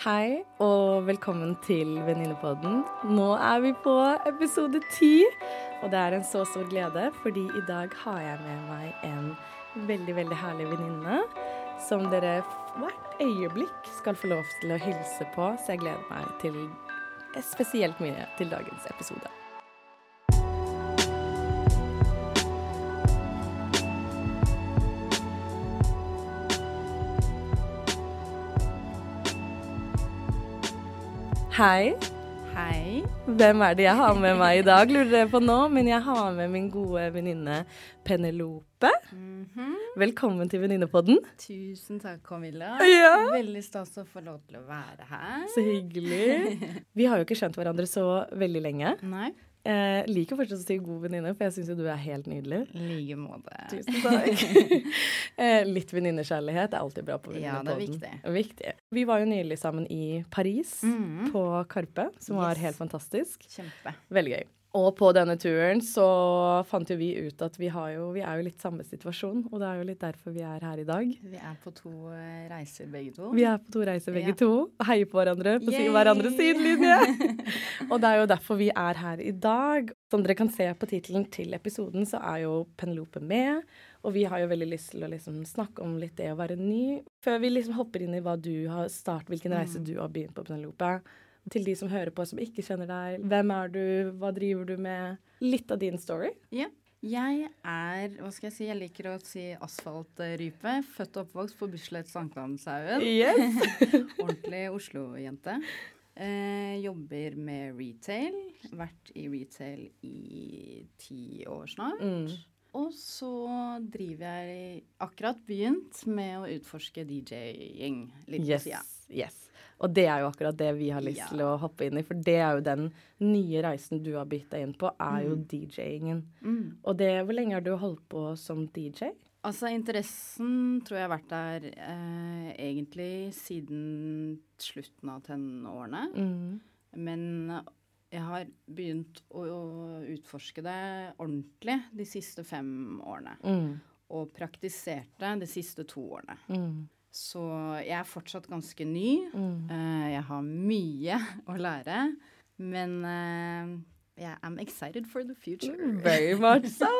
Hei og velkommen til Venninnepodden. Nå er vi på episode ti, og det er en så stor glede, fordi i dag har jeg med meg en veldig, veldig herlig venninne som dere hvert øyeblikk skal få lov til å hilse på, så jeg gleder meg til spesielt mye til dagens episode. Hei. Hei. Hvem er det jeg har med meg i dag, lurer dere på nå. Men jeg har med min gode venninne Penelope. Mm -hmm. Velkommen til Venninnepodden. Tusen takk, Camilla. Ja. Veldig stas å få lov til å være her. Så hyggelig. Vi har jo ikke skjønt hverandre så veldig lenge. Nei. Eh, liker fortsatt å si god venninne, for jeg syns jo du er helt nydelig. I like måte. Tusen takk. eh, litt venninnekjærlighet er alltid bra på venninnepodden. Ja, det er viktig. viktig. Vi var jo nylig sammen i Paris, mm. på Karpe, som yes. var helt fantastisk. Kjempe. Veldig gøy. Og på denne turen så fant jo vi ut at vi, jo, vi er jo litt samme situasjon, og det er jo litt derfor vi er her i dag. Vi er på to eh, reiser begge to. Vi er på to reiser begge ja. to. Heier på hverandre på Yay! hverandres sidelinje. og det er jo derfor vi er her i dag. Som dere kan se på tittelen til episoden, så er jo Penelope med. Og vi har jo veldig lyst til å liksom snakke om litt det å være ny. Før vi liksom hopper inn i hva du har start, hvilken reise mm. du har begynt på, Penelope til de som hører på som ikke kjenner deg. Hvem er du, hva driver du med? Litt av din story. Ja. Jeg er, hva skal jeg si, jeg liker å si asfaltrype. Født og oppvokst på Bislett Sankthanshaugen. Yes. Ordentlig Oslo-jente. Eh, jobber med retail. Vært i retail i ti år snart. Mm. Og så driver jeg akkurat begynt med å utforske DJ-gjeng litt yes. på sida. Yes. Og det er jo akkurat det vi har lyst ja. til å hoppe inn i, for det er jo den nye reisen du har bytta inn på, er jo mm. DJ-ingen. Mm. Og det, hvor lenge har du holdt på som DJ? Altså, interessen tror jeg har vært der eh, egentlig siden slutten av tenårene. Mm. Men jeg har begynt å, å, utforske det ordentlig de siste fem årene. Mm. Og praktiserte de siste to årene. Mm. Så jeg er fortsatt ganske ny. Mm. Uh, jeg har mye å lære. Men uh, yeah, I'm excited for the future. Mm, very much so.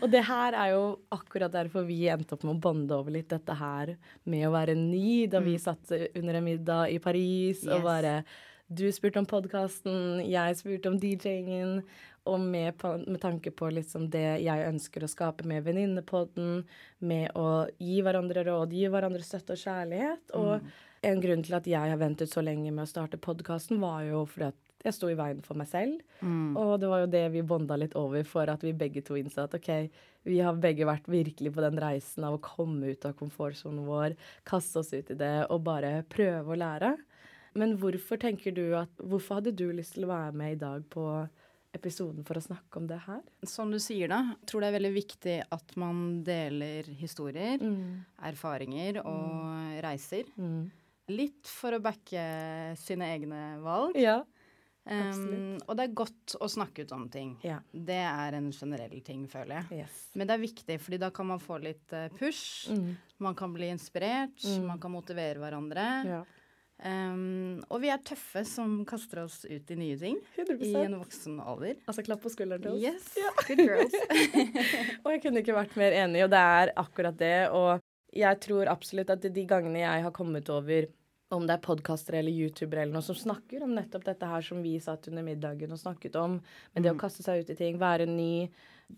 Og det her er jo akkurat derfor vi endte opp med å bonde over litt dette her med å være ny, da vi mm. satt under en middag i Paris yes. og bare Du spurte om podkasten, jeg spurte om DJ-ingen. Og med, med, tanke på liksom det jeg ønsker å skape med Venninnepodden, med å gi hverandre råd, gi hverandre støtte og kjærlighet. Og mm. en grunn til at jeg har ventet så lenge med å starte podkasten, var jo fordi at jeg sto i veien for meg selv. Mm. Og det var jo det vi bonda litt over for at vi begge to innså at OK, vi har begge vært virkelig på den reisen av å komme ut av komfortsonen vår, kaste oss ut i det og bare prøve å lære. Men hvorfor tenker du at Hvorfor hadde du lyst til å være med i dag på episoden for å snakke om det her. Som du sier, da. Jeg tror det er veldig viktig at man deler historier, mm. erfaringer og mm. reiser. Mm. Litt for å backe sine egne valg. Ja. Um, og det er godt å snakke ut om ting. Ja. Det er en generell ting, føler jeg. Yes. Men det er viktig, fordi da kan man få litt uh, push. Mm. Man kan bli inspirert. Mm. Man kan motivere hverandre. Ja. Um, og vi er tøffe som kaster oss ut i nye ting 100%. i en voksen alder. Altså klapp på skulderen til oss. Yes, ja. good girls. og jeg kunne ikke vært mer enig, og det er akkurat det. Og jeg tror absolutt at de gangene jeg har kommet over om det er podkastere eller youtubere eller noe som snakker om nettopp dette her som vi satt under middagen og snakket om, men det å mm. kaste seg ut i ting, være ny,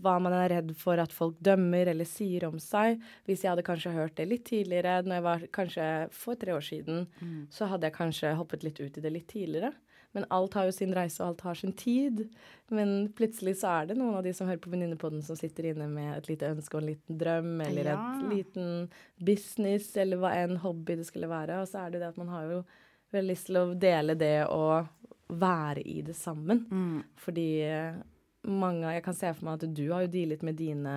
hva man er redd for at folk dømmer eller sier om seg. Hvis jeg hadde kanskje hørt det litt tidligere, når jeg var kanskje for tre år siden, mm. så hadde jeg kanskje hoppet litt ut i det litt tidligere. Men alt har jo sin reise, og alt har sin tid. Men plutselig så er det noen av de som hører på Venninnepodden, som sitter inne med et lite ønske og en liten drøm, eller ja. et liten business, eller hva enn hobby det skulle være. Og så er det det at man har jo veldig lyst til å dele det og være i det sammen. Mm. Fordi mange Jeg kan se for meg at du har jo dealet med dine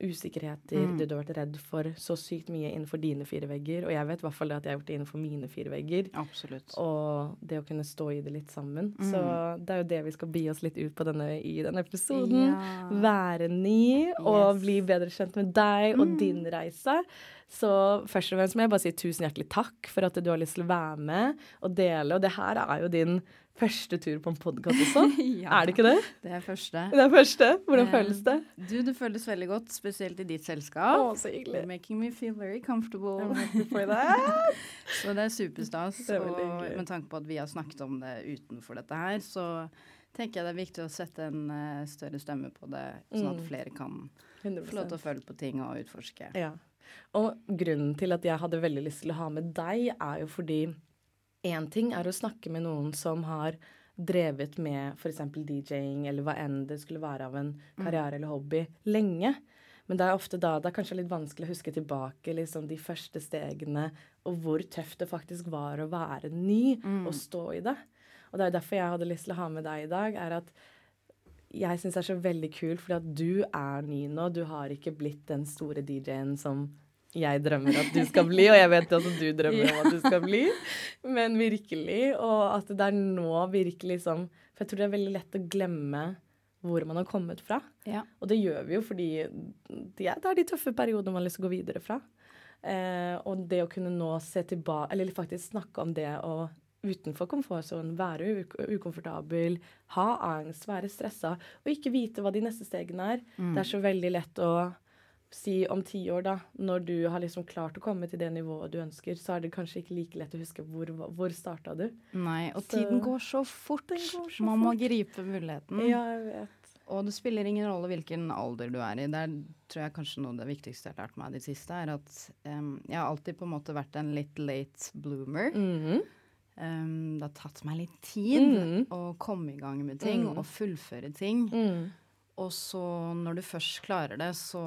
usikkerheter, mm. det du har vært redd for så sykt mye innenfor dine fire vegger. Og jeg vet i hvert fall det at jeg har gjort det innenfor mine fire vegger. Absolutt. Og det å kunne stå i det litt sammen. Mm. Så det er jo det vi skal bi oss litt ut på denne, i denne episoden. Ja. Være ny og bli bedre kjent med deg og mm. din reise. Så først og fremst må jeg bare si tusen hjertelig takk for at du har lyst til å være med og dele. Og det her er jo din første tur på en podkast også. ja, er det ikke det? Det er første. Det er første. Hvordan eh, føles det? Du, Det føles veldig godt, spesielt i ditt selskap. Å, så hyggelig. You're making me feel very comfortable. så det er superstas. Det er og med tanke på at vi har snakket om det utenfor dette her, så tenker jeg det er viktig å sette en uh, større stemme på det, sånn at mm. flere kan 100%. få lov til å følge på ting og utforske. Ja. Og grunnen til at jeg hadde veldig lyst til å ha med deg, er jo fordi én ting er å snakke med noen som har drevet med f.eks. DJ-ing eller hva enn det skulle være av en mm. karriere eller hobby, lenge. Men det er ofte da det er kanskje litt vanskelig å huske tilbake liksom de første stegene, og hvor tøft det faktisk var å være ny mm. og stå i det. Og det er derfor jeg hadde lyst til å ha med deg i dag, er at jeg syns er så veldig kult, fordi at du er ny nå. Du har ikke blitt den store DJ-en som jeg drømmer at du skal bli, og jeg vet at du drømmer om at du skal bli. Men virkelig. Og at det er nå virkelig sånn For jeg tror det er veldig lett å glemme hvor man har kommet fra. Ja. Og det gjør vi jo fordi det er de tøffe periodene man har lyst til å gå videre fra. Eh, og det å kunne nå se tilbake Eller faktisk snakke om det å utenfor komfortsonen, være ukomfortabel, ha angst, være stressa, og ikke vite hva de neste stegene er. Mm. Det er så veldig lett å si om ti år, da, når du har liksom klart å komme til det nivået du ønsker, så er det kanskje ikke like lett å huske hvor, hvor starta du. Nei, og så, tiden går så fort. Går så Man fort. må gripe muligheten. Ja, jeg vet. Og det spiller ingen rolle hvilken alder du er i. Det er, tror jeg kanskje noe av det viktigste jeg har lært meg det siste, er at um, jeg har alltid på en måte vært en litt late bloomer. Mm -hmm. Um, det har tatt meg litt tid mm. å komme i gang med ting mm. og fullføre ting. Mm. Og så når du først klarer det, så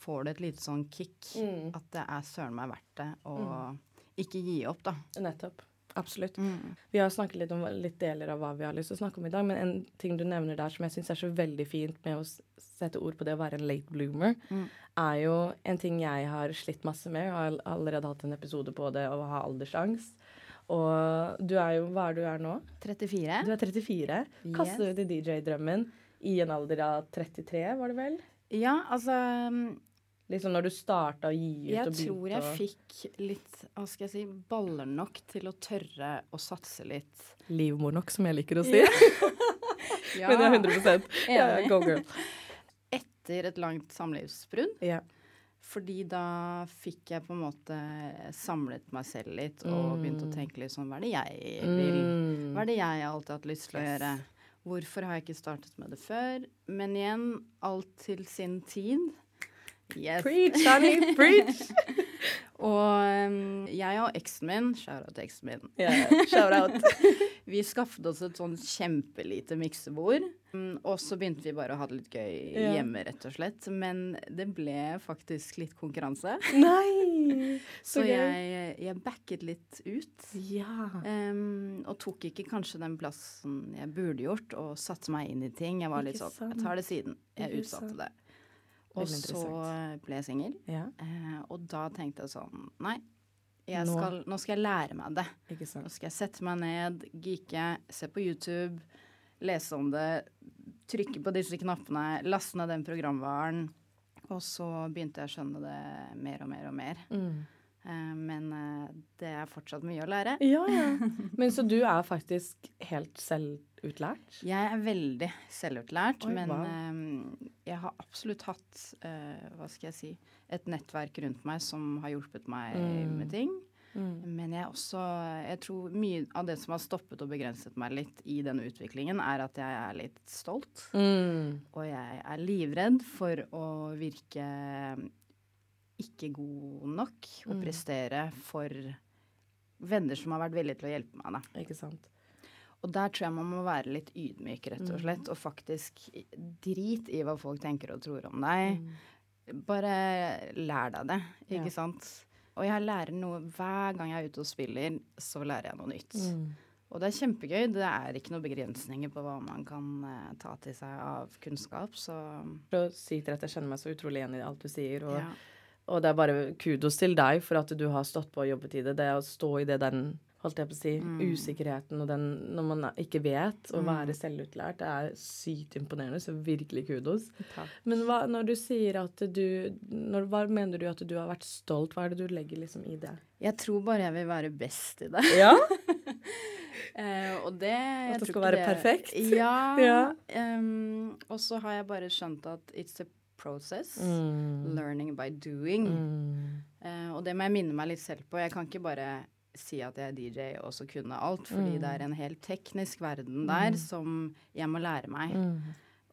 får du et lite sånn kick. Mm. At det er søren meg verdt det å mm. ikke gi opp, da. Nettopp. Absolutt. Mm. Vi har snakket litt om litt deler av hva vi har lyst til å snakke om i dag, men en ting du nevner der som jeg syns er så veldig fint med å sette ord på det å være en late bloomer, er jo en ting jeg har slitt masse med. Jeg har allerede hatt en episode på det å ha aldersangst. Og du er jo Hva er du er nå? 34. Du er 34. Yes. Kastet du til DJ-drømmen i en alder av 33, var det vel? Ja, altså Liksom når du starta å gi ut jeg og begynte Jeg tror jeg fikk litt hva skal jeg si, baller nok til å tørre å satse litt. Livmor nok, som jeg liker å si. ja. Men jeg er 100 ja, Go girl. Etter et langt samlivsbrudd. Ja. Fordi da fikk jeg på en måte samlet meg selv litt og mm. begynte å tenke litt sånn Hva er det jeg vil? Mm. Hva er det jeg alltid har hatt lyst til å gjøre? Hvorfor har jeg ikke startet med det før? Men igjen, alt til sin tid. Yes. Preach, Charlie! preach! og um, jeg og eksen min, shout-out til eksen min, yeah, shout-out. vi skaffet oss et sånn kjempelite miksebord. Um, og så begynte vi bare å ha det litt gøy yeah. hjemme, rett og slett. Men det ble faktisk litt konkurranse. Nei! Så, så jeg, jeg, backet litt ut. Ja. Um, og tok ikke kanskje den plassen jeg burde gjort, og satte meg inn i ting. Jeg var litt sånn Jeg tar det siden. Jeg utsatte det. Og så ble jeg singel. Ja. Eh, og da tenkte jeg sånn Nei, jeg skal, nå. nå. skal jeg lære meg det. Nå skal jeg sette meg ned, geeke, se på YouTube, lese om det, trykke på disse knappene, laste ned den programvaren. Og så begynte jeg å skjønne det mer og mer og mer. Mm. Eh, men eh, det er fortsatt mye å lære. Ja, ja. Men så du er faktisk helt selvutlært? Jeg er veldig selvutlært, Oi, men wow. um, jeg har absolutt hatt uh, hva skal jeg si, et nettverk rundt meg som har hjulpet meg mm. med ting. Mm. Men jeg også Jeg tror mye av det som har stoppet og begrenset meg litt i denne utviklingen, er at jeg er litt stolt. Mm. Og jeg er livredd for å virke ikke god nok å mm. prestere for venner som har vært villige til å hjelpe meg. Da. Ikke sant. Og der tror jeg man må være litt ydmyk, rett og mm. slett. Og faktisk drit i hva folk tenker og tror om deg. Mm. Bare lær deg det, ikke ja. sant. Og jeg lærer noe hver gang jeg er ute og spiller, så lærer jeg noe nytt. Mm. Og det er kjempegøy. Det er ikke noen begrensninger på hva man kan eh, ta til seg av kunnskap, så For å si til at jeg kjenner meg så utrolig igjen i alt du sier. og ja. Og det er bare kudos til deg for at du har stått på og jobbet i det. Det å stå i det den holdt jeg på å si, Mm. usikkerheten og den når man ikke vet, å være selvutlært, det er sykt imponerende. Så virkelig kudos. Takk. Men hva, når du sier at du når, Hva mener du at du har vært stolt? Hva er det du legger liksom i det? Jeg tror bare jeg vil være best i det. Ja? Eh, og det jeg At det skal være være perfekt? Ja. Ja. Um, og så har jeg bare skjønt at it's a process. Mm. Learning by doing. Mm. Eh, og det må jeg minne meg litt selv på. Jeg kan ikke bare si at jeg er DJ og så kunne alt, fordi Mm. det er en helt teknisk verden der som jeg må lære meg. Mm.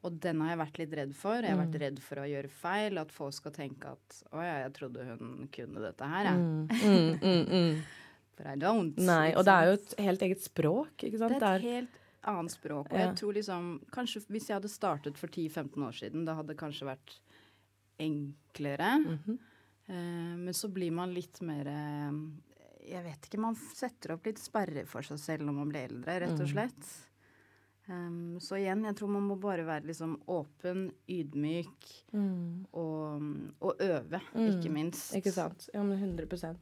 Og den har jeg vært litt redd for. Jeg har vært redd for å gjøre feil. At folk skal tenke at å ja, jeg trodde hun kunne dette her, jeg. Mm. Mm. Mm. Mm. For I don't. Nei, og det er jo et helt eget språk, ikke sant? Det er et helt annet språk. Og Ja. jeg tror liksom Kanskje hvis jeg hadde startet for 10-15 år siden, da hadde det kanskje vært enklere. Mhm. Eh, men så blir man litt mer eh, Jeg vet ikke, man setter opp litt sperrer for seg selv når man blir eldre, rett Mm. og slett. Um, så igjen, jeg tror man må bare være liksom åpen, ydmyk Mm. og, og øve, Mm. ikke minst. Ikke sant. Ja, men 100%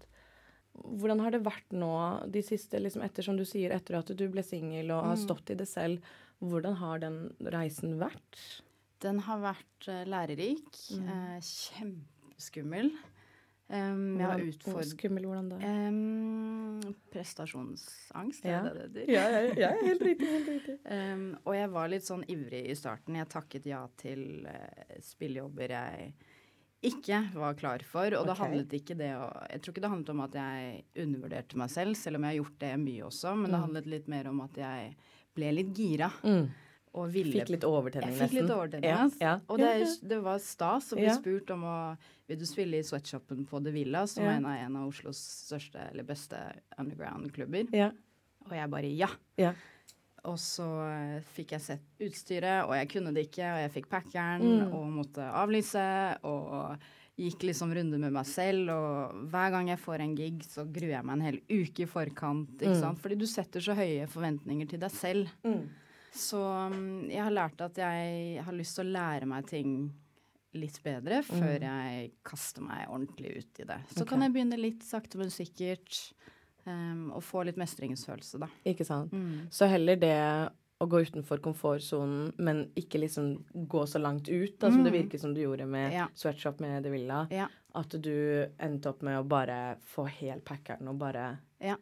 Hvordan har det vært nå de siste, liksom etter som du sier, etter at du ble singel og har Mm. stått i det selv, hvordan har den reisen vært? Den har vært eh, lærerik. Mm. eh, kjempeskummel. Um, jeg har utfordret Skummel, hvordan da? um, Prestasjonsangst, Ja. er det det heter? Ja, ja, ja, helt riktig. helt riktig. Um, og jeg var litt sånn ivrig i starten. Jeg takket ja til uh, spillejobber jeg ikke var klar for. Og det handlet ikke det å Jeg tror ikke det handlet om at jeg undervurderte meg selv, selv om jeg har gjort det mye også, men det Mm. handlet litt mer om at jeg ble litt gira Mm. Og ville Fikk litt overtenning, nesten. Jeg fikk litt overtenning. Ja, ja. Og det, det var stas å bli Ja. spurt om å Vil du spille i Sweatshopen på The Villa, som er en av- en av Oslos største eller beste underground-klubber? Ja. Og jeg bare ja. Ja. Og så eh, fikk jeg sett utstyret, og jeg kunne det ikke, og jeg fikk packeren Mm. og måtte avlyse, og gikk liksom runde med meg selv, og hver gang jeg får en gig, så gruer jeg meg en hel uke i forkant, ikke Mm. sant? Fordi du setter så høye forventninger til deg selv. Mm. Så mm, jeg har lært at jeg har lyst til å lære meg ting litt bedre før jeg kaster meg ordentlig ut i det. Så okay. kan jeg begynne litt sakte, men sikkert, um, og få litt mestringsfølelse, da. Ikke sant. Mm. Så heller det å gå utenfor komfortsonen, men ikke liksom gå så langt ut, da, som det virker som du gjorde med Mm. Ja. Sweatshop med De Villa. Ja. At du endte opp med å bare få helt packeren og bare Ja.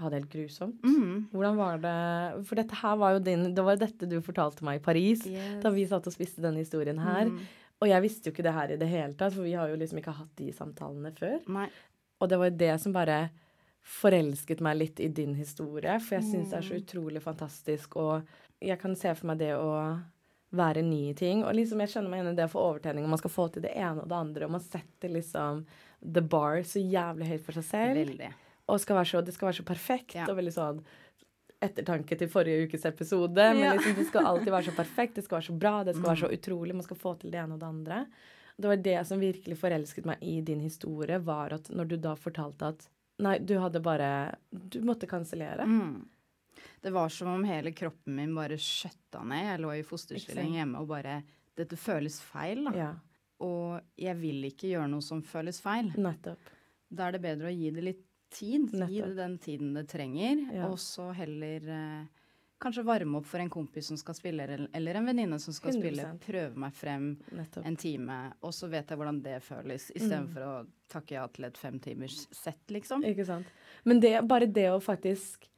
Ha det helt grusomt. Mm. Hvordan var det For dette her var jo din Det var dette du fortalte meg i Paris, Yes. da vi satt og spiste denne historien her. Mm. Og jeg visste jo ikke det her i det hele tatt, for vi har jo liksom ikke hatt de samtalene før. Nei. Og det var jo det som bare forelsket meg litt i din historie, for jeg syns det er så Mm. utrolig fantastisk, og jeg kan se for meg det å være ny i ting. Og liksom jeg skjønner meg igjen i det få overtenning, og man skal få til det ene og det andre, og man setter liksom the bar så jævlig høyt for seg selv. Veldig. Og skal så, det skal være så perfekt, Ja. og veldig sånn ettertanke til forrige ukes episode. Men liksom, det skal alltid være så perfekt, det skal være så bra, det skal være så Mm. utrolig. Man skal få til det ene og det andre. Det var det som virkelig forelsket meg i din historie, var at når du da fortalte at Nei, du hadde bare Du måtte kansellere. Mm. Det var som om hele kroppen min bare skjøtta ned. Jeg lå i fosterstilling hjemme og bare Dette føles feil, da. Ja, Og jeg vil ikke gjøre noe som føles feil. nettopp. Da er det bedre å gi det litt tid. Gi det den tiden det trenger. Ja. Og så heller eh, kanskje varme opp for en kompis som skal spille, eller- en venninne som skal spille. 100%. Prøve meg frem nettopp. en time, og så vet jeg hvordan det føles, Mm. istedenfor å takke ja til et femtimers sett, liksom. Ikke sant. Men det, bare det å faktisk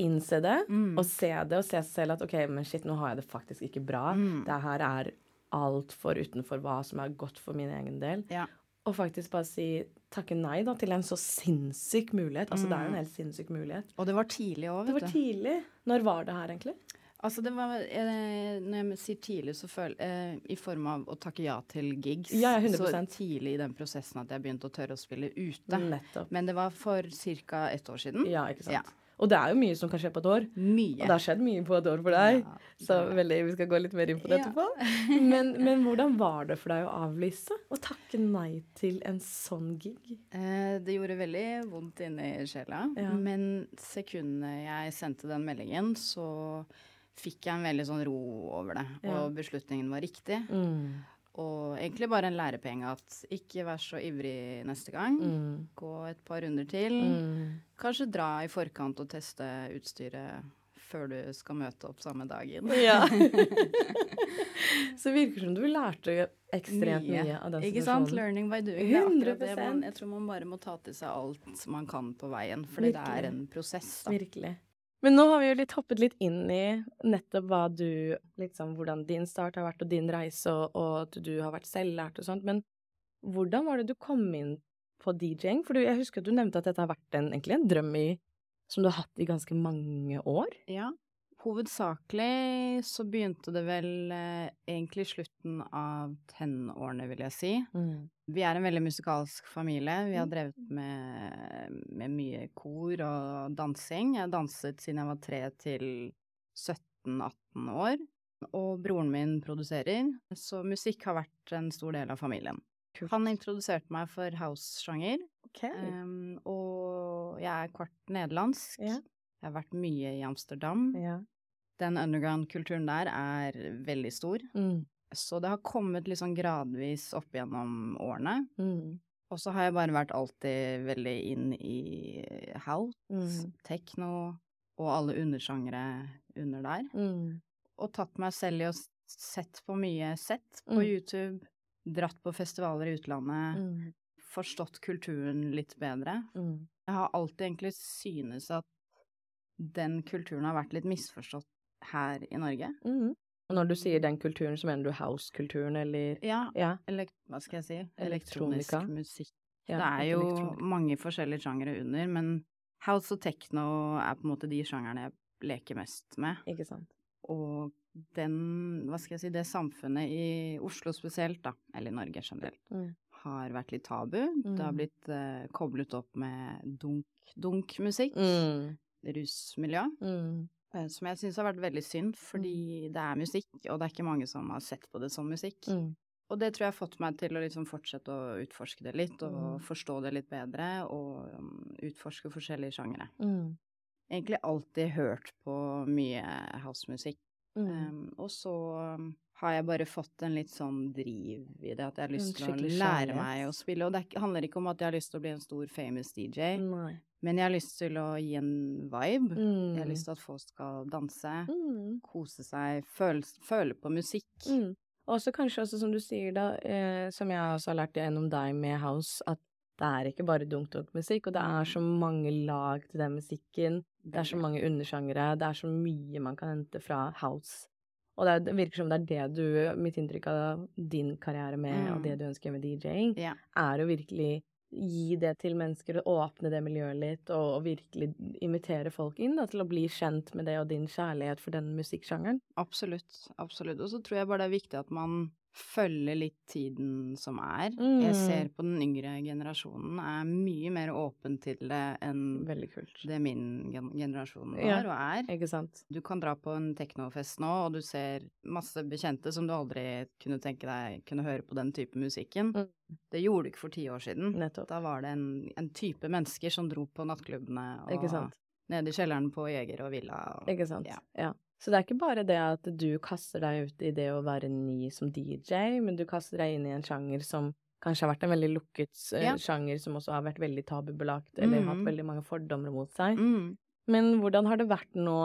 innse det, Mm. og se det, og se seg selv at OK, men shit, nå har jeg det faktisk ikke bra. Mm. Det her er altfor utenfor hva som er godt for min egen del. Ja. Og faktisk bare si takke nei da til en så sinnssyk mulighet. Altså det er jo en Mm. helt sinnssyk mulighet. Og det var tidlig òg, Det var tidlig. Når var det her, egentlig? Altså det var, eh, Når jeg sier tidlig, så føler eh, I form av å takke ja til gigs. Ja, ja, 100%. Så tidlig i den prosessen at jeg begynte å tørre å spille ute. Nettopp. Men det var for ca. ett år siden. Ja, ikke sant. Ja. Og det er jo mye som kan skje på et år. Mye. Og det har skjedd mye på et år for deg. Ja, Så veldig, vi skal gå litt mer inn på det Ja. Men, men hvordan var det for deg å avlyse? Å takke nei til en sånn gig? Eh, det gjorde veldig vondt inni sjela. Ja. Men sekundet jeg sendte den meldingen, så fikk jeg en veldig sånn ro over det. Og beslutningen var riktig. Mm. Og egentlig bare en lærepenge at ikke vær så ivrig neste gang. Mm. Gå et par runder til. Mm. Kanskje dra i forkant og teste utstyret før du skal møte opp samme dagen. Ja. Så virker som du lærte ekstremt mye, av den Ikke sant? Learning by doing. Det er det man, jeg tror man bare må ta til seg alt man kan på veien, for det er en prosess. Da. Virkelig. Men nå har vi jo litt hoppet litt inn i nettopp hva du liksom, Hvordan din start har vært, og din reise, og, og at du har vært selvlært og sånt. Men hvordan var det du kom inn på DJ-ing? For jeg husker at du nevnte at dette har vært en, egentlig en drøm i, som du har hatt i ganske mange år. Ja. Hovedsakelig så begynte det vel eh, egentlig i slutten av tenårene, vil jeg si. Vi er en veldig musikalsk familie. Vi har drevet med, med mye kor og dansing. Jeg danset siden jeg var 3 til 17-18 år. Og broren min produserer, så musikk har vært en stor del av familien. Kult. Han introduserte meg for house-sjanger, Okay. Um, og jeg er kvart nederlandsk. Ja. Jeg har vært mye i Amsterdam. ja. Den underground-kulturen der er veldig stor. Mm. Så det har kommet sånn gradvis opp gjennom årene. Mm. Og så har jeg bare vært alltid veldig inn i hout, Mm. techno og alle undersjangere under der. Mm. Og tatt meg selv i å sett på mye sett på Mm. YouTube, dratt på festivaler i utlandet, Mm. forstått kulturen litt bedre. Mm. Jeg har alltid egentlig synes at den kulturen har vært litt misforstått her i Norge. Mm. Og når du sier den kulturen, så mener du house-kulturen, eller Ja, Ja. eller hva skal jeg si, elektronisk musikk. ja det er jo mange forskjellige sjangere under, men house og techno er på en måte de sjangerne jeg leker mest med. Ikke sant. Og den, hva skal jeg si, det samfunnet i Oslo spesielt, da, eller Norge generelt, Mm. har vært litt tabu. Det har Mm. blitt uh, koblet opp med dunk-musikk. Mm. Rusmiljø, Mm. eh, som jeg syns har vært veldig synd, fordi det er musikk, og det er ikke mange som har sett på det som musikk. Mm. Og det tror jeg har fått meg til å liksom fortsette å utforske det litt, og Mm. forstå det litt bedre, og um, utforske forskjellige sjangere. Mm. Egentlig alltid hørt på mye housemusikk. Mm. Um, og så um, har jeg bare fått en litt sånn driv i det, at jeg har lyst til å lære meg å spille. Og det er handler ikke om at jeg har lyst til å bli en stor famous DJ, Nei. men jeg har lyst til å gi en vibe. Mm. Jeg har lyst til at folk skal danse, Mm. kose seg, føle, føle på musikk. Mm. Og så kanskje også, som du sier da, eh, som jeg også har lært gjennom deg med house, at det er ikke bare dunk-dunk-musikk, og det er så mange lag til den musikken. Det er så mange undersjangere, det er så mye man kan hente fra house. Og det, er, det virker som det er det du, mitt inntrykk av din karriere med, og Mm. det du ønsker med DJ-ing, Ja. er å virkelig gi det til mennesker, og åpne det miljøet litt, og, og virkelig invitere folk inn da, til å bli kjent med det og din kjærlighet for den musikksjangeren. Absolutt, absolutt. Og så tror jeg bare det er viktig at man følger litt tiden som er. Mm. Jeg ser på den yngre generasjonen er mye mer åpen til det enn kult. det min gen generasjon var Ja. og er. Ikke sant? Du kan dra på en teknofest nå, og du ser masse bekjente som du aldri kunne tenke deg kunne høre på den type musikken. Mm. Det gjorde du ikke for ti år siden. Nettopp. Da var det en, en type mennesker som dro på nattklubbene og nede i kjelleren på Jeger og Villa. Og, Ikke sant? Ja. Ja. Så det er ikke bare det at du kaster deg ut i det å være ny som DJ, men du kaster deg inn i en sjanger som kanskje har vært en veldig lukket eh, Ja. sjanger, som også har vært veldig tabubelagt, eller mm. hatt veldig mange fordommer mot seg. Mm. Men hvordan har det vært nå,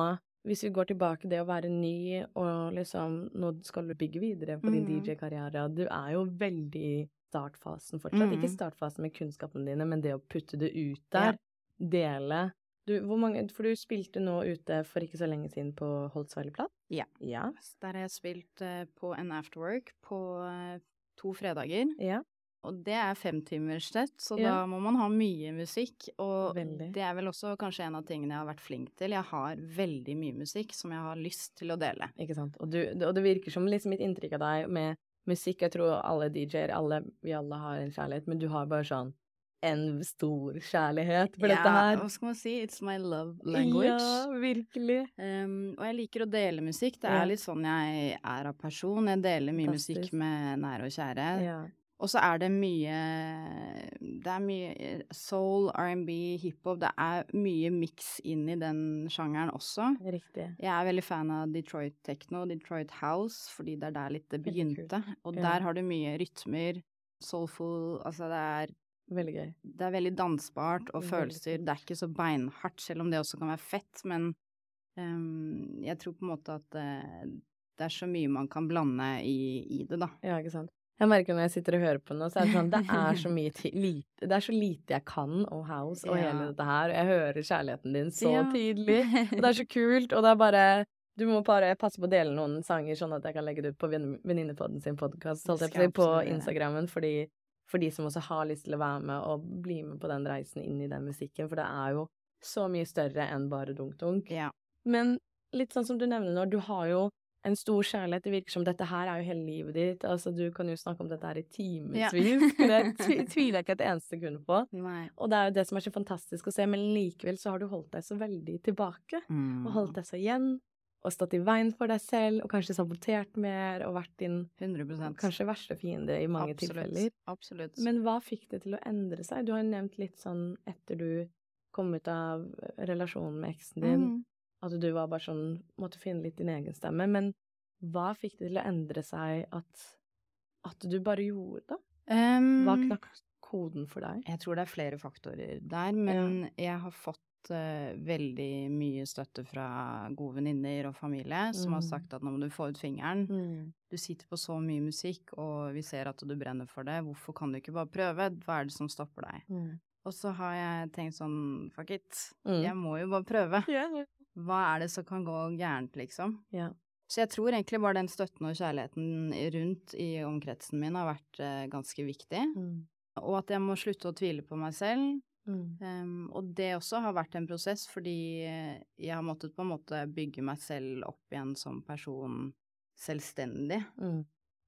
hvis vi går tilbake det å være ny, og liksom Nå skal du bygge videre på din mm. DJ-karriere. Du er jo veldig i startfasen fortsatt. Ikke startfasen med kunnskapene dine, men det å putte det ut der. Dele. Du, mange, for du spilte nå ute for ikke så lenge siden på Holtzweilerplass? Ja. Ja. Der har jeg spilt eh, på en afterwork på eh, to fredager. ja. Og det er femtimerssett, så Ja. da må man ha mye musikk. Og Veldig. det er vel også kanskje en av tingene jeg har vært flink til. Jeg har veldig mye musikk som jeg har lyst til å dele. Ikke sant. Og, du, og det virker som liksom mitt inntrykk av deg med musikk Jeg tror alle DJ-er, alle, vi alle har en kjærlighet, men du har bare sånn en stor kjærlighet for dette her. Ja, hva skal man si? It's my love language. Ja, virkelig. Um, og jeg liker å dele musikk. Det Ja. er litt sånn jeg er av person. Jeg deler mye Fantastisk. musikk med nære og kjære. Ja. Og så er det mye Det er mye soul, R&B, hiphop. Det er mye miks inn i den sjangeren også. Riktig. Jeg er veldig fan av Detroit Techno, Detroit House, fordi det er der litt det begynte. Og der har du mye rytmer, soulful Altså det er Veldig gøy. det er veldig dansbart og følelser. Det er ikke så beinhardt, selv om det også kan være fett, men um, jeg tror på en måte at uh, det er så mye man kan blande i, i det, da. Ja, ikke sant. Jeg merker når jeg sitter og hører på nå, så er det sånn Det er så mye lite Det er så lite jeg kan om house og Ja. hele dette her, og jeg hører kjærligheten din så Ja. tydelig. Og det er så kult, og det er bare Du må bare passe på å dele noen sanger, sånn at jeg kan legge det ut på venn- Venninnepodden sin podkast, holdt jeg på å si, på. Instagrammen, fordi for de som også har lyst til å være med og bli med på den reisen inn i den musikken, for det er jo så mye større enn bare dunk-dunk. Ja. Men litt sånn som du nevner nå, du har jo en stor kjærlighet. Det virker som dette her er jo hele livet ditt. Altså, du kan jo snakke om dette her i Ja. Det tviler jeg ikke et eneste sekund på. Nei. Og det er jo det som er så fantastisk å se, men likevel så har du holdt deg så veldig tilbake. Mm. Og holdt deg så igjen. Og stått i veien for deg selv, og kanskje sabotert mer, og vært din 100% kanskje verste fiende i mange Absolutt. tilfeller. Absolutt. Men hva fikk det til å endre seg? Du har jo nevnt litt sånn etter du kom ut av relasjonen med eksen din, mm. at du var bare sånn Måtte finne litt din egen stemme. Men hva fikk det til å endre seg at, at du bare gjorde det? Um, Hva knakk koden for deg? Jeg tror det er flere faktorer der, men jeg har fått eh, veldig mye støtte fra gode venninner og familie som har Mm. sagt at nå må du få ut fingeren. Du sitter på så mye musikk, og vi ser at du brenner for det. Hvorfor kan du ikke bare prøve? Hva er det som stopper deg? Mm. Og så har jeg tenkt sånn, fuck it, Mm. jeg må jo bare prøve. Ja, ja. Hva er det som kan gå gærent, liksom? Yeah. Så jeg tror egentlig bare den støtten og kjærligheten rundt i omkretsen min har vært uh, ganske viktig. Mm. Og at jeg må slutte å tvile på meg selv. Mm. Um, og det også har vært en prosess, fordi eh, jeg har måttet på en måte bygge meg selv opp igjen som person selvstendig. Mm.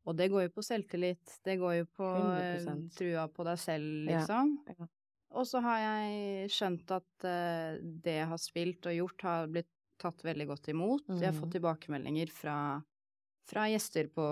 Og det går jo på selvtillit, det går jo på eh, 100%. trua på deg selv, liksom. ja. Og så har jeg skjønt at uh, det jeg har spilt og gjort, har blitt tatt veldig godt imot. Jeg har fått tilbakemeldinger fra, fra gjester på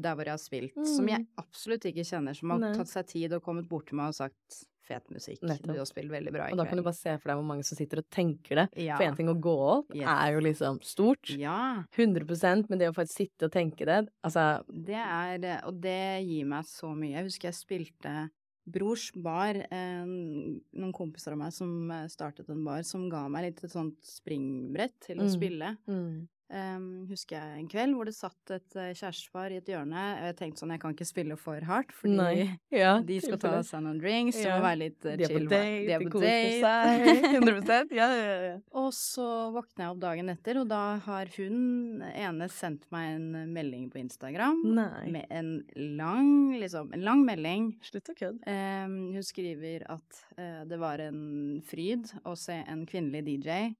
der hvor jeg har spilt, som jeg absolutt ikke kjenner, som har Mm. Nei. tatt seg tid og kommet bort til meg og sagt 'fet musikk, Nettopp. du har spilt veldig bra i Og da kan du bare se for deg hvor mange som sitter og tenker det. Ja. For én ting å gå opp Yes. er jo liksom stort. Ja, 100% men det å faktisk sitte og tenke det Altså, det er Og det gir meg så mye. Jeg husker jeg spilte Brors bar, en, noen kompiser av meg som eh, startet en bar, som ga meg litt et sånt springbrett til å Mm. spille. mm. Um, husker jeg en kveld hvor det satt et uh, kjærestepar i et hjørne. Og jeg tenkte sånn, jeg kan ikke spille for hardt, fordi. Ja, de skal ta seg noen drinks, Ja. må være litt uh, De er chill. på date, de er de koser seg. 100 Ja, ja, ja. Og så våkner jeg opp dagen etter, og da har hun ene sendt meg en melding på Instagram. Nei. Med en lang, liksom, en lang melding. Slutt å kødde. Um, hun skriver at uh, det var en fryd å se en kvinnelig DJ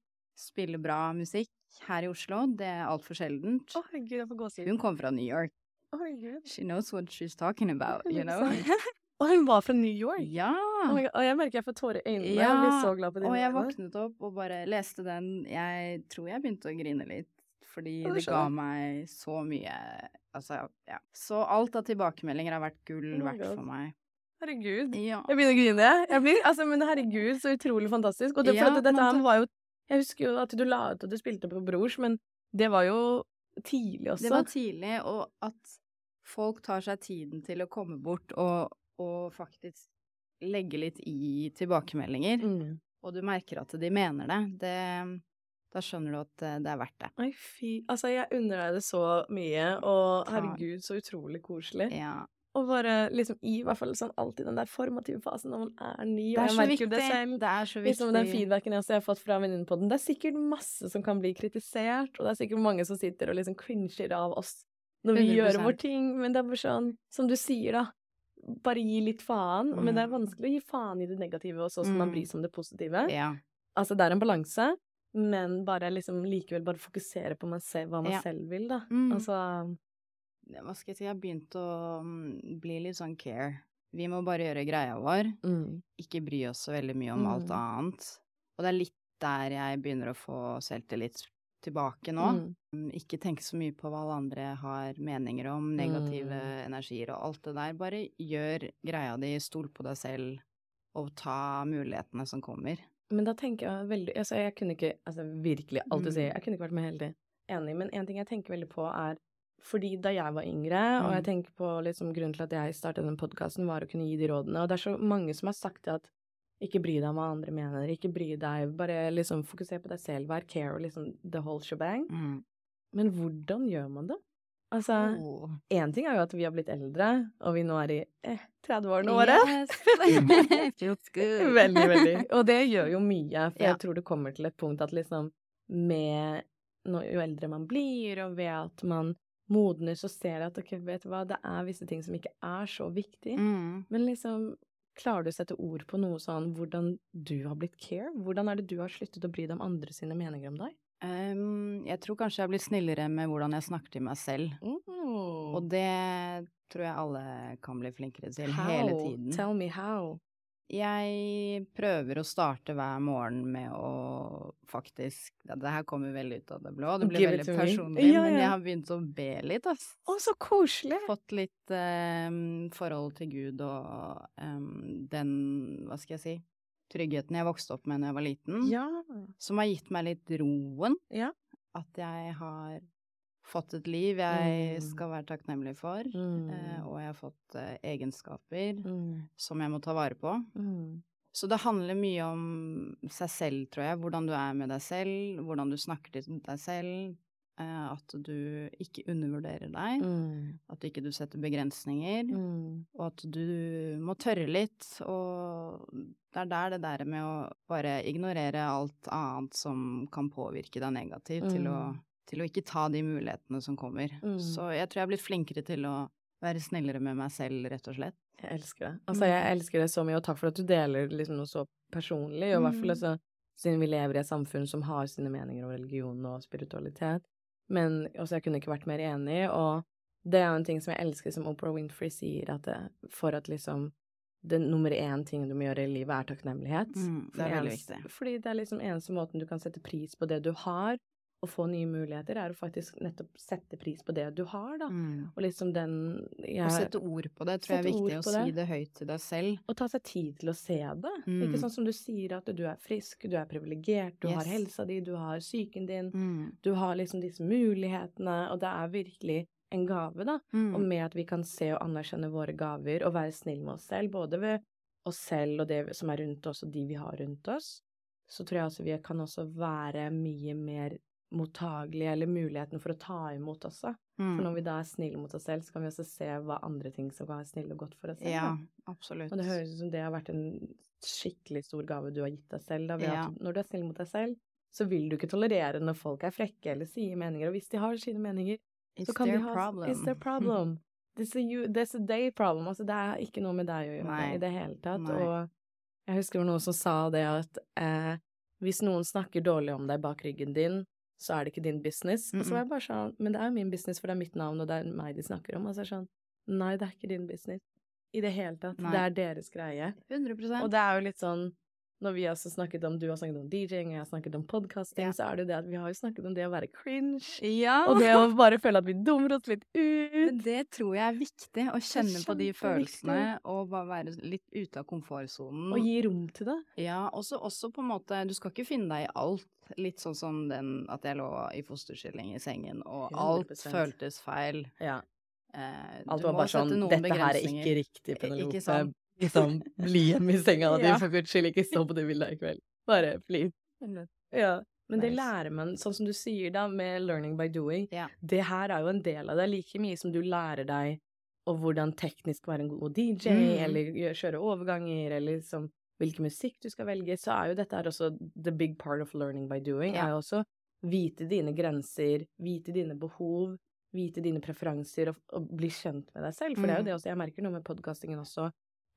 spille bra musikk her i Oslo. Det er altfor sjeldent. Oh, Gud, jeg får gåsehud. Hun kom fra New York. Oh, Gud. She knows what she's talking about, you know? Og hun var fra New York? ja! Oh God. Og jeg merker jeg får tårer i øynene. Ja, Jeg blir så glad på dine Og jeg våknet opp og bare leste den. Jeg tror jeg begynte å grine litt, fordi det det ga meg så mye Altså, ja. Så alt av tilbakemeldinger har vært gull Oh verdt for meg. Herregud. Ja. Jeg begynner å grine. Jeg blir, altså, men herregud, så utrolig fantastisk. Og det, for Ja, at dette her var jo Jeg husker jo at du la ut at du spilte på Brors, men det var jo tidlig også. Det var tidlig, og at folk tar seg tiden til å komme bort og, og faktisk legge litt i tilbakemeldinger, mm. og du merker at de mener det, det da skjønner du at eh, det er verdt det. Nei, fy. Altså, jeg unner deg det så mye, og herregud, så utrolig koselig. Ja. Og bare liksom i hvert fall sånn alltid den der formative fasen når man er ny, og jeg merker jo det selv. Det er så viktig. Liksom den feedbacken jeg også har fått fra venninnepodden, det er sikkert masse som kan bli kritisert, og det er sikkert mange som sitter og liksom cringer av oss når vi gjør 100%. vår ting, men det er bare sånn, som du sier da, bare gi litt faen, men det er Mm. vanskelig å gi faen i det negative også, sånn man Mm. bryr seg om det positive. Ja. Altså, det er en balanse, men bare liksom likevel bare fokusere på meg selv, hva man Ja. selv vil, da. Mm. Altså, Hva skal jeg si, jeg har begynt å mm, bli litt sånn care. Vi må bare gjøre greia vår, mm, ikke bry oss så veldig mye om alt Mm. annet. Og det er litt der jeg begynner å få selvtillit tilbake nå. Mm. Ikke tenke så mye på hva alle andre har meninger om, negative mm. energier og alt det der. Bare gjør greia di, stol på deg selv, og ta mulighetene som kommer. Men da tenker jeg veldig Altså, jeg kunne ikke Altså, virkelig, alt du sier, mm. jeg kunne ikke vært med helt enig, men en ting jeg tenker veldig på, er fordi da jeg var yngre, mm. og jeg tenker på liksom grunnen til at jeg startet den podkasten, var å kunne gi de rådene, og det er så mange som har sagt at ikke bry deg om hva andre mener, ikke bry deg, bare liksom fokuser på deg selv, vær care og liksom the whole shebang. Mm. Men hvordan gjør man det? Altså, én oh. ting er jo at vi har blitt eldre, og vi nå er i eh, 30-årene våre. Yes. Veldig, veldig. Og det gjør jo mye, for ja. jeg tror det kommer til et punkt at liksom med Jo eldre man blir, og ved at man modner, så ser jeg at ok, vet du hva, det er visse ting som ikke er så viktig. Mm. Men liksom Klarer du å sette ord på noe sånn hvordan du har blitt care? Hvordan er det du har sluttet å bry deg om andre sine meninger om deg? Um, jeg tror kanskje jeg har blitt snillere med hvordan jeg snakker til meg selv. Mm. Og det tror jeg alle kan bli flinkere til how? hele tiden. Tell me how. Jeg prøver å starte hver morgen med å faktisk ja, Det her kommer veldig ut av det blå, det blir veldig personlig, ja, ja. men jeg har begynt å be litt, ass. Å, så koselig! Fått litt um, forhold til Gud og um, den, hva skal jeg si, tryggheten jeg vokste opp med da jeg var liten, ja. som har gitt meg litt roen. Ja. At jeg har fått et liv jeg mm. skal være takknemlig for, mm. eh, og jeg har fått eh, egenskaper mm. som jeg må ta vare på. Mm. Så det handler mye om seg selv, tror jeg. Hvordan du er med deg selv, hvordan du snakker til deg selv. Eh, at du ikke undervurderer deg. Mm. At du ikke du setter begrensninger. Mm. Og at du må tørre litt. Og det er der det der med å bare ignorere alt annet som kan påvirke deg negativt, til å til å ikke ta de mulighetene som kommer. Mm. Så jeg tror jeg har blitt flinkere til å være snillere med meg selv, rett og slett. Jeg elsker det. Altså, jeg mm. elsker det så mye, og takk for at du deler liksom noe så personlig, og i hvert fall mm. altså, siden vi lever i et samfunn som har sine meninger om religion og spiritualitet. Men også, jeg kunne ikke vært mer enig, og det er jo en ting som jeg elsker, som Oprah Winfrey sier, at det, for at liksom det nummer én ting du må gjøre i livet, er takknemlighet. Mm, det er veldig viktig. Fordi det er liksom eneste måten du kan sette pris på det du har, å få nye muligheter, er å faktisk nettopp sette pris på det du har, da. Mm. Og liksom den jeg, Å sette ord på det tror jeg er viktig, å si det høyt til deg selv. Og ta seg tid til å se det. Mm. Ikke sånn som du sier at du er frisk, du er privilegert, du yes. har helsa di, du har psyken din, mm. du har liksom disse mulighetene, og det er virkelig en gave, da. Mm. Og med at vi kan se og anerkjenne våre gaver og være snill med oss selv, både ved oss selv og det som er rundt oss, og de vi har rundt oss, så tror jeg altså vi kan også være mye mer mottagelige, eller muligheten for å ta imot også. Mm. For når vi da er snille mot oss selv, så kan vi også se hva andre ting som kan være snille og godt for oss selv. Ja, absolutt. Og det høres ut som det har vært en skikkelig stor gave du har gitt deg selv. Da, ja. når du er snill mot deg selv, så vil du ikke tolerere når folk er frekke eller sier meninger. Og hvis de har sine meninger, It's så kan de ha problem. It's their problem. This a, you, this a day problem. Altså, det er ikke noe med deg å gjøre i det hele tatt. Nei. Og jeg husker det var noen som sa det at eh, hvis noen snakker dårlig om deg bak ryggen din, så er det ikke din business. Og så var jeg bare sånn Men det er jo min business, for det er mitt navn, og det er meg de snakker om. Og så er det sånn Nei, det er ikke din business. I det hele tatt. Nei. Det er deres greie. 100% Og det er jo litt sånn når vi også snakket om, Du har snakket om DJ-ing, jeg har snakket om podkasting, ja. så er det jo det at vi har jo snakket om det å være cringe. Ja. Og det å bare føle at vi dummer oss litt ut. Men det tror jeg er viktig, å kjenne på de følelsene og bare være litt ute av komfortsonen. Og gi rom til det. Ja, også, også på en måte Du skal ikke finne deg i alt. Litt sånn som den at jeg lå i fosterstilling i sengen, og 100%. alt føltes feil. Ja. Eh, alt var bare sånn Dette her er ikke riktig, Penelope. Liksom, bli hjemme i senga di, ja. for guds skyld, ikke stå på det bildet i kveld. Bare please. Ja. Men det lærer man, sånn som du sier da, med learning by doing. Ja. Det her er jo en del av det, like mye som du lærer deg og hvordan teknisk være en god DJ, mm. eller kjøre overganger, eller liksom hvilken musikk du skal velge, så er jo dette her også the big part of learning by doing. Ja. er jo også vite dine grenser, vite dine behov, vite dine preferanser og, og bli kjent med deg selv. For mm. det er jo mm. det også jeg merker nå med podkastingen også,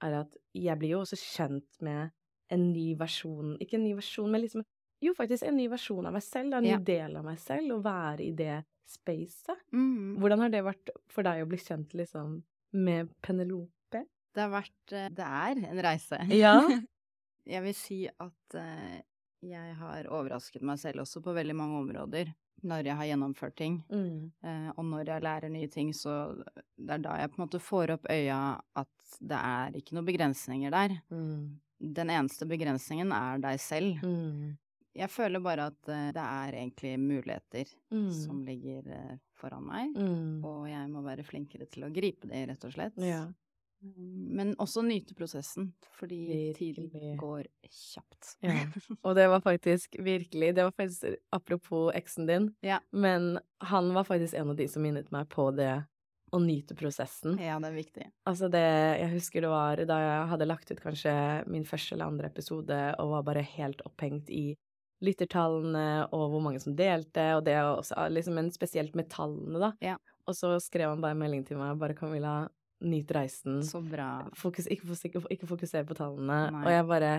er at jeg blir jo også kjent med en ny versjon Ikke en ny versjon, men liksom Jo, faktisk en ny versjon av meg selv, en ny ja. del av meg selv, å være i det spacet. Mm. Hvordan har det vært for deg å bli kjent liksom med Penelope? Det har vært eh, Det er en reise. Ja. Jeg vil si at uh, jeg har overrasket meg selv også på veldig mange områder. Når jeg har gjennomført ting. Mm. Eh, og når jeg lærer nye ting, så det er da jeg på en måte får opp øya at det er ikke noen begrensninger der. Mm. Den eneste begrensningen er deg selv. Mm. Jeg føler bare at eh, det er egentlig muligheter Mm. som ligger eh, foran meg, Mm. og jeg må være flinkere til å gripe det, rett og slett. Ja. Men også nyte prosessen, fordi tiden går kjapt. Ja. Og det var faktisk virkelig Det var faktisk apropos eksen din, Ja. men han var faktisk en av de som minnet meg på det å nyte prosessen. Ja, det er viktig. Altså det Jeg husker det var da jeg hadde lagt ut kanskje min første eller andre episode og var bare helt opphengt i lyttertallene og hvor mange som delte, og det er også liksom men spesielt med tallene, da. Ja. Og så skrev han bare en melding til meg, bare Camilla, nyt reisen. Så bra. Fokus, ikke, fokusere ikke, fokuser på tallene. Nei. Og jeg bare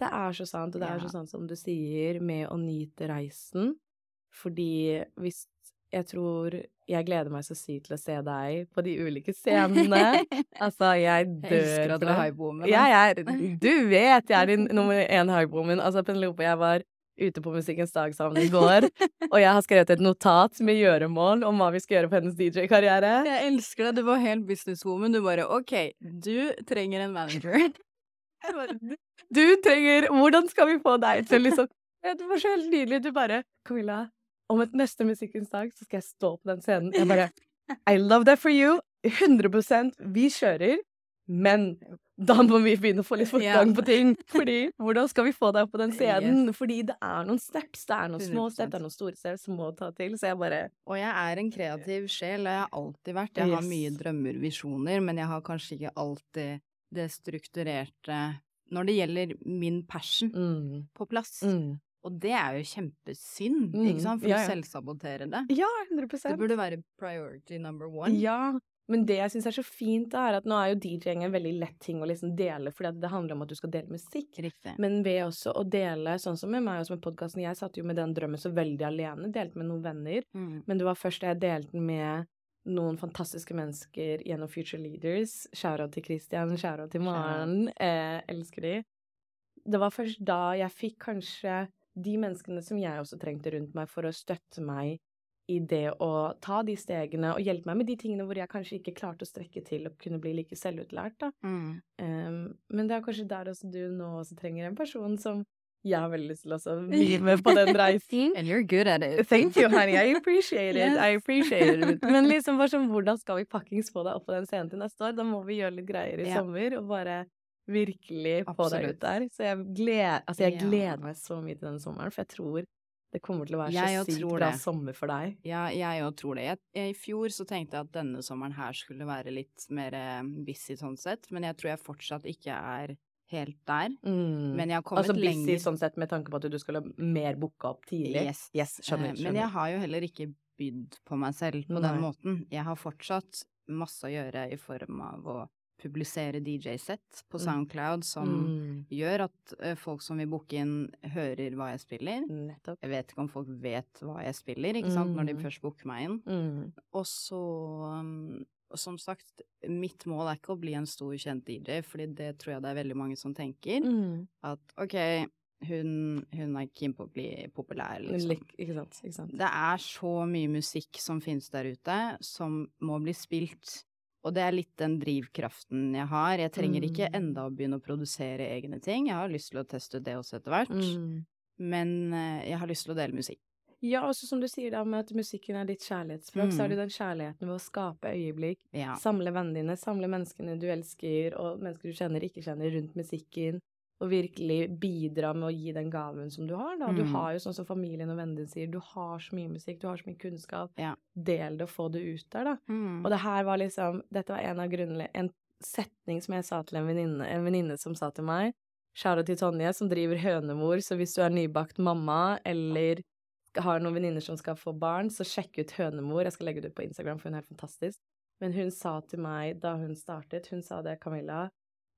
Det er så sant, og det er så sant som du sier, med å nyte reisen. Fordi hvis Jeg tror Jeg gleder meg så sykt til å se deg på de ulike scenene. altså, jeg dør Jeg elsker at du er det. highboomer. Jeg er Du vet jeg er din nummer én highboomen. Altså, Penelope, jeg var ute på Musikkens dag sammen i går, og jeg har skrevet et notat med gjøremål om hva vi skal gjøre på hennes DJ-karriere. Jeg elsker det. Du var helt businesswoman. Du bare OK, du trenger en manager. Du trenger Hvordan skal vi få deg til liksom Det var så helt nydelig. Du bare Camilla, om et neste Musikkens dag så skal jeg stå på den scenen. Jeg bare I love that for you. 100% Vi kjører. Men da må vi begynne å få litt fortgang på ting. Fordi hvordan skal vi få deg opp på den scenen? Fordi det er noen steps. Det er noen små steps, det er noen store steps som må ta til. Så jeg bare Og jeg er en kreativ sjel, og jeg har alltid vært. Jeg har mye drømmer, visjoner, men jeg har kanskje ikke alltid det strukturerte når det gjelder min passion mm, på plass. mm. Og det er jo kjempesynd, Mm, ikke sant, for ja, å selvsabotere det. Ja, 100 Det burde være priority number one. Ja, men det jeg syns er så fint, er at nå er jo DJ-ing en veldig lett ting å liksom dele, fordi det handler om at du skal dele musikk. Riktig. Men ved også å dele, sånn som med meg og med podkasten, jeg satt jo med den drømmen så veldig alene, delte med noen venner, Mm. men det var først da jeg delte den med noen fantastiske mennesker gjennom Future Leaders. Shout-out til Christian, shout-out til Maren. Eh, elsker de. Det var først da jeg fikk kanskje de menneskene som jeg også trengte rundt meg for å støtte meg i det å ta de stegene og hjelpe meg med de tingene hvor jeg kanskje ikke klarte å strekke til og kunne bli like selvutlært, da. Mm. Um, men det er kanskje der også du nå også trenger en person som jeg har veldig lyst til å bli med på den reisen. And you're good at it. Thank you, honey. I appreciate it. Yes. I appreciate it. Men liksom bare sånn, hvordan skal vi pakkings få deg opp på den scenen til neste år? Da må vi gjøre litt greier i yeah. sommer, og bare virkelig få deg ut der. Så jeg gleder, altså jeg yeah. gleder meg så mye til denne sommeren, for jeg tror det kommer til å være Jeg så sykt bra det. sommer for deg. Ja, jeg òg tror det. Jeg, jeg, I fjor så tenkte jeg at denne sommeren her skulle være litt mer eh, busy sånn sett, men jeg tror jeg fortsatt ikke er helt der. Mm. Men jeg har kommet altså busy lenger. sånn sett med tanke på at du skulle mer booka opp tidlig. Yes. yes skjønner, Eh, skjønner. Men jeg har jo heller ikke bydd på meg selv på Nei. den måten. Jeg har fortsatt masse å gjøre i form av å publisere DJ-sett på Mm. Soundcloud, som mm. gjør at uh, folk som vil booke inn, hører hva jeg spiller. Nettopp. Jeg vet ikke om folk vet hva jeg spiller, ikke sant, når de Mm. først booker meg inn. Mm. Og så, um, som sagt, mitt mål er ikke å bli en stor, kjent DJ, fordi det tror jeg det er veldig mange som tenker. Mm. At ok, hun, hun er keen på å bli populær, liksom. Lik- Ikke sant. Ikke sant. Det er så mye musikk som finnes der ute, som må bli spilt. Og det er litt den drivkraften jeg har. Jeg trenger ikke Mm. enda å begynne å produsere egne ting. Jeg har lyst til å teste ut det også etter hvert. Mm. Men eh, jeg har lyst til å dele musikk. Ja, også som du sier da, med at musikken er ditt kjærlighetsspråk, så er du det den kjærligheten ved å skape øyeblikk, Ja. samle vennene dine, samle menneskene du elsker, og mennesker du kjenner, ikke kjenner, rundt musikken, og virkelig bidra med å gi den gaven som du har, da. Du Mm. har jo, sånn som familien og vennene dine sier, du har så mye musikk, du har så mye kunnskap. Ja. Del det og få det ut der, da. Mm. Og det her var liksom Dette var en av grunnene En setning som jeg sa til en venninne, en venninne som sa til meg Shout-out til Tonje, som driver Hønemor, så hvis du er nybakt mamma, eller har noen venninner som skal få barn, så sjekk ut Hønemor. Jeg skal legge det ut på Instagram, for hun er helt fantastisk. Men hun sa til meg da hun startet, hun sa det, Camilla,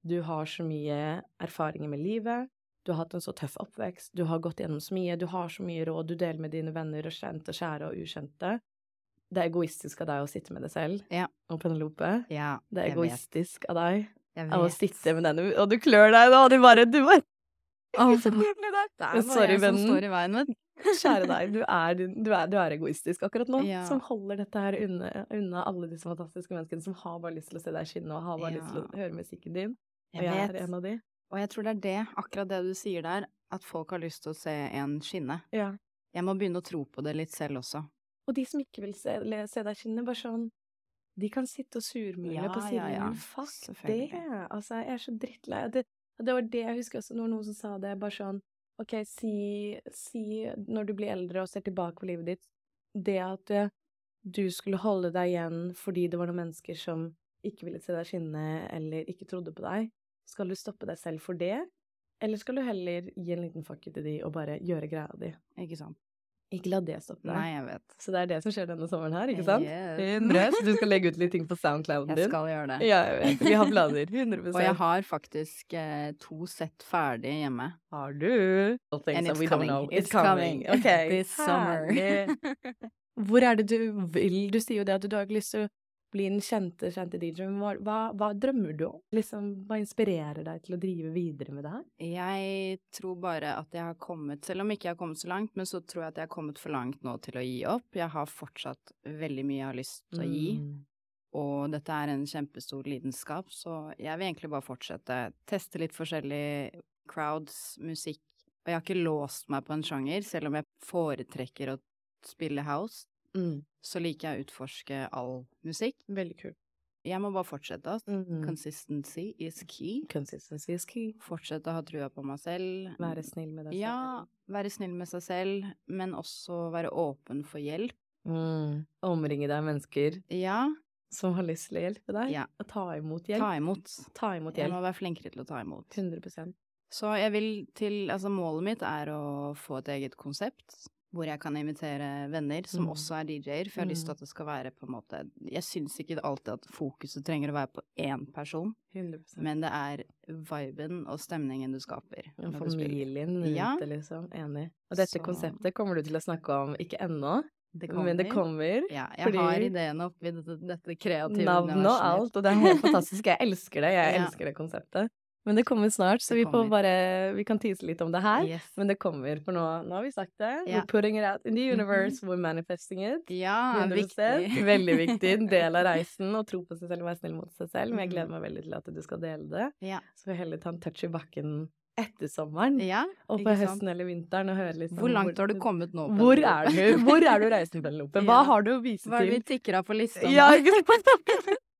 du har så mye erfaringer med livet, du har hatt en så tøff oppvekst, du har gått gjennom så mye, du har så mye råd, du deler med dine venner og kjente, kjære og ukjente. Det er egoistisk av deg å sitte med det selv. Ja. Og Penelope, Ja, det er egoistisk vet. av deg av å sitte med denne, og du klør deg nå, og du bare, du bare oh, det er Men sorry, vennen. står i veien, vet du. Kjære deg, du er, du, er, du er, egoistisk akkurat nå. Ja. Som holder dette her unna, unna, alle disse fantastiske menneskene som har bare lyst til å se deg skinne og har bare Ja. lyst til å høre musikken din. Jeg jeg vet. er en av de. Og jeg tror det er det, akkurat det du sier der, at folk har lyst til å se en skinne. Ja. Jeg må begynne å tro på det litt selv også. Og de som ikke vil se, se deg skinne, bare sånn De kan sitte og surmule Ja, på siden. ja. ja. Fuck det! Altså, jeg er så drittlei. Det, det var det jeg husker også, når noen som sa det, bare sånn OK, si, si når du blir eldre og ser tilbake på livet ditt, det at eh, du skulle holde deg igjen fordi det var noen mennesker som ikke ville se deg skinne eller ikke trodde på deg, skal du stoppe deg selv for det? Eller skal du heller gi en liten fuck it til de og bare gjøre greia di? Ikke sant? Ikke la det stoppe deg. Nei, jeg vet. Så det er det som skjer denne sommeren her, ikke sant? Yes. Du skal legge ut litt ting på Soundclouden din. Jeg skal gjøre det. Ja, jeg vet. Vi har planer. 100% Og jeg har faktisk eh, to sett ferdig hjemme. Har du? All things And it's coming. know. It's coming. Okay, This summer. Hvor er det du vil? Du sier jo det at du har ikke lyst til å bli den kjente, kjente DJ-en. Hva, hva, hva drømmer du om? Liksom, hva inspirerer deg til å drive videre med det her? Jeg tror bare at jeg har kommet, selv om ikke jeg har kommet så langt, men så tror jeg at jeg har kommet for langt nå til å gi opp. Jeg har fortsatt veldig mye jeg har lyst til å gi, Mm. og dette er en kjempestor lidenskap, så jeg vil egentlig bare fortsette. Teste litt forskjellig crowds, musikk. Og jeg har ikke låst meg på en sjanger, selv om jeg foretrekker å spille house. Mm. Så liker jeg å utforske all musikk. Veldig kult. Jeg må bare fortsette. Mm. Consistency is key. Consistency is key. Fortsette å ha trua på meg selv. Være snill med deg selv. Ja, være snill med seg selv, men også være åpen for hjelp. Mm. Omringe deg mennesker Ja, som har lyst til å hjelpe deg. Ja. Og ta imot hjelp. ta imot. Ta imot Jeg må være flinkere til å ta imot. 100% Så jeg vil til Altså, målet mitt er å få et eget konsept. Hvor jeg kan invitere venner som Mm. også er DJ-er. For jeg har lyst til at det skal være på en måte Jeg syns ikke alltid at fokuset trenger å være på én person, 100 men det er viben og stemningen du skaper. Ja, spiller. Familien rundt Ja. det, liksom. Enig. Og dette Så- konseptet kommer du til å snakke om, ikke ennå, Det men det kommer. Ja, jeg har ideene oppi dette, dette kreative Navn og alt, og det er helt fantastisk. Jeg elsker det. Jeg elsker det konseptet. Men det kommer snart, så vi bare Vi kan tease litt om det her. Yes. Men det kommer, for nå, nå har vi sagt det. Ja. We're putting it out in the universe, we're manifesting it. Ja, 100%. viktig. Veldig viktig. En del av reisen, å tro på seg selv og være snill mot seg selv. Men jeg gleder Mhm. meg veldig til at du skal dele det. Ja. Så får vi heller ta en touch i bakken etter sommeren. ja Og på høsten eller vinteren og høre litt Hvor langt har du kommet nå? Hvor er du? Hvor er du reist, Penelope? Hva har du å vise til? Hva er det vi tikker av på lista? Ja, ikke sant?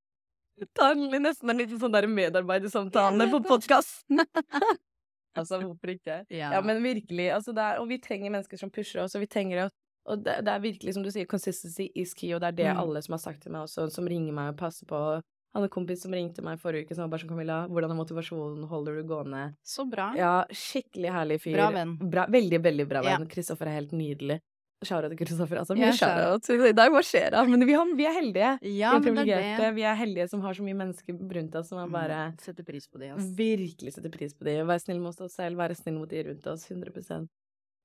Ta en, nesten en liten sånn medarbeidersamtale på podkast. altså, hvorfor ikke? Ja. Ja, men virkelig. Altså, er, og vi trenger mennesker som pusher oss, og vi trenger å og det, det er virkelig, som du sier, consistency is key, og det er det Mm. alle som har sagt til meg også, som ringer meg og passer på. Han en kompis som ringte meg forrige uke, som var bare sånn, Camilla, hvordan er motivasjonen, holder du gående? Så bra. Ja, skikkelig herlig fyr. Bra venn. Bra, veldig, veldig bra venn. Kristoffer er helt nydelig. Shout til Kristoffer, altså. Mye shout til. I dag hva skjer da? Men vi, har, vi er heldige. Ja, vi er men det er det. Vi er heldige som har så mye mennesker rundt oss som er bare Mm, Setter pris på det, Altså. virkelig setter pris på det. Være snill mot oss selv, være snill mot de rundt oss. 100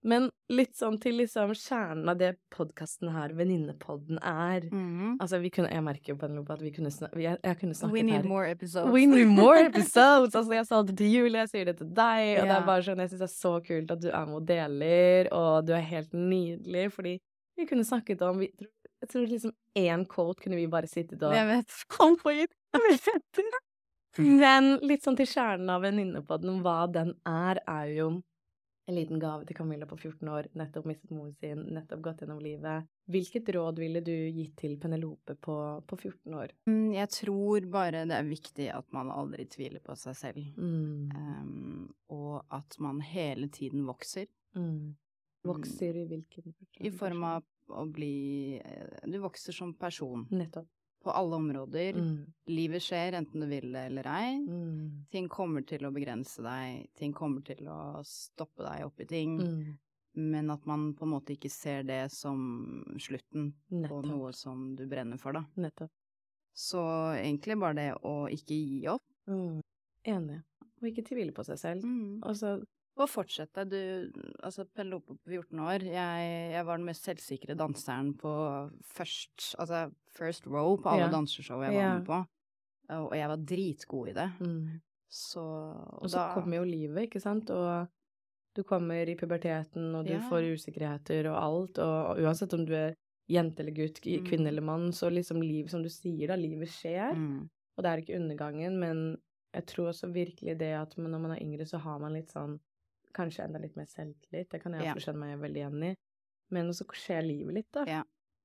Men litt sånn til liksom kjernen av det podkasten her, Venninnepodden, er. mm. Altså, vi kunne Jeg merker jo på Penelope at vi kunne snak, jeg, jeg kunne snakket We need her more episodes. We need more episodes! Altså, jeg sa det til Julie, jeg sier det til deg, og det er bare sånn, jeg syns det er så kult at du er modeller, og du er helt nydelig, fordi vi kunne snakket om vi, Jeg tror liksom én quote kunne vi bare sittet og Jeg vet. Kom på hit! Men litt sånn til kjernen av Venninnepodden, hva den er, er jo en liten gave til Camilla på 14 år, nettopp mistet moren sin, nettopp gått gjennom livet. Hvilket råd ville du gitt til Penelope på, på 14 år? Mm, Jeg tror bare det er viktig at man aldri tviler på seg selv. Mm. Um, og at man hele tiden vokser. Mm. Vokser i hvilken I form av å bli eh, Du vokser som person. Nettopp. På alle områder. Mm. Livet skjer enten du vil det eller ei. Mm. Ting kommer til å begrense deg, ting kommer til å stoppe deg opp i ting. Mm. Men at man på en måte ikke ser det som slutten Nettopp. på noe som du brenner for, da. Nettopp. Så egentlig bare det å ikke gi opp. Mm. Enig. Og ikke tvile på seg selv. Mm. Og fortsette. Du, altså Penelope på 14 år, jeg, jeg var den mest selvsikre danseren på først, altså first row på alle Ja. danseshow jeg var Ja. med på. Og jeg var dritgod i det. mm. Så Og så kommer jo livet, ikke sant, og Du kommer i puberteten, og du Ja. får usikkerheter og alt, og, og uansett om du er jente eller gutt, Mm. kvinne eller mann, så liksom liv, som du sier da, livet skjer, Mm. og det er ikke undergangen, men jeg tror også virkelig det at når man er yngre, så har man litt sånn, kanskje enda litt mer selvtillit, det kan jeg også skjønne meg veldig igjen i, men så skjer livet litt da, Ja.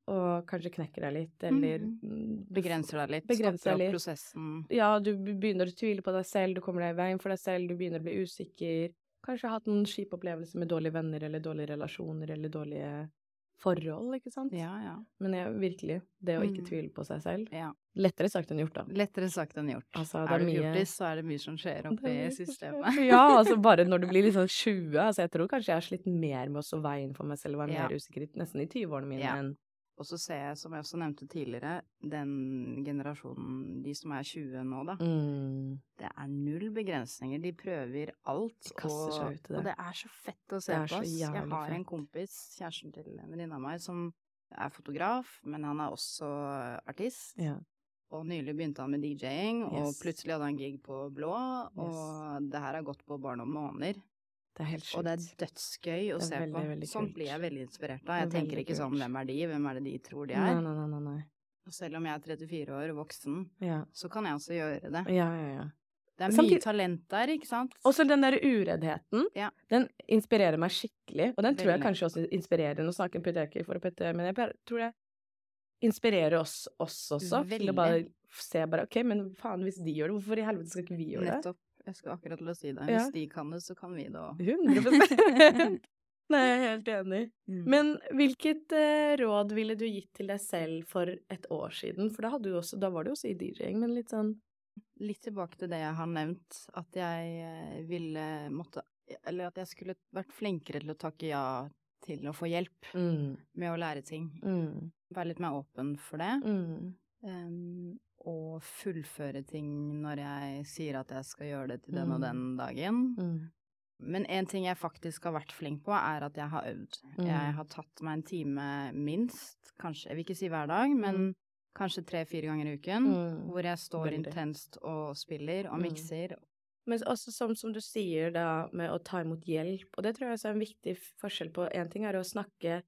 og kanskje knekker deg litt, eller Mhm. mm, Begrenser deg litt. Begrenser deg litt. prosessen. ja, du begynner å tvile på deg selv, du kommer deg i veien for deg selv, du begynner å bli usikker. Kanskje hatt noen kjipe opplevelser med dårlige venner, eller dårlige relasjoner, eller dårlige forhold, ikke sant? Ja, ja. Men jeg, virkelig, det å ikke Mm. tvile på seg selv. ja. Lettere sagt enn gjort, da. Lettere sagt enn gjort. Altså, det er er du mye- fjortis, så er det mye som skjer oppi systemet. Ja, altså bare når du blir liksom 20, altså jeg tror kanskje jeg har slitt mer med å veie inn for meg selv og være Ja. mer usikker, nesten i 20-årene mine Ja. enn Og så ser jeg, som jeg også nevnte tidligere, den generasjonen, de som er 20 nå, da. mm, Det er null begrensninger. De prøver alt. De kaster seg ut i det. og det er så fett å se på. oss. Jeg har har en kompis, kjæresten til en venninne av meg, som er fotograf, men han er også artist. ja. Og nylig begynte han med DJ-ing, og Yes. plutselig hadde han gig på Blå, og det her har gått på bare noen måneder. Det er helt sjukt. Og det er dødsgøy å er se veldig, på. Sånt blir jeg veldig inspirert av. Jeg tenker ikke sånn hvem er de, hvem er det de tror de er? nei, nei, nei, nei. Og selv om jeg er 34 år voksen, Ja. så kan jeg også gjøre det. Ja, ja, ja. Det er Samtidig- mye talent der, ikke sant? Også den der ureddheten, Ja. den inspirerer meg skikkelig. Og den tror jeg kanskje også inspirerer Nå snakker jeg ikke for å putte, men jeg tror det inspirerer oss, oss også. Til å bare se bare OK, men faen, hvis de gjør det, hvorfor i helvete skal ikke vi gjøre det? Nettopp. Jeg skulle akkurat til å si det. Ja. Hvis de kan det, så kan vi det òg. 100 Nei, jeg er helt enig. Mm. Men hvilket eh, råd ville du gitt til deg selv for et år siden? For da, også, da var du også i DJ-ing, men litt sånn Litt tilbake til det jeg har nevnt, at jeg eh, ville måtte Eller at jeg skulle vært flinkere til å takke ja til å få hjelp mm, med å lære ting. mm, Være litt mer åpen for det. mm, Um, og fullføre ting når jeg sier at jeg skal gjøre det til den og Mm. den dagen. mm, Men en ting jeg faktisk har vært flink på, er at jeg har øvd. Mm. Jeg har tatt meg en time minst, kanskje, jeg vil ikke si hver dag, men Mm. kanskje tre-fire ganger i uken, mm. hvor jeg står Veldig. intenst og spiller og Mm. mikser. Men også som, som du sier da, med å ta imot hjelp, og det tror jeg også er en viktig forskjell på En ting er å snakke,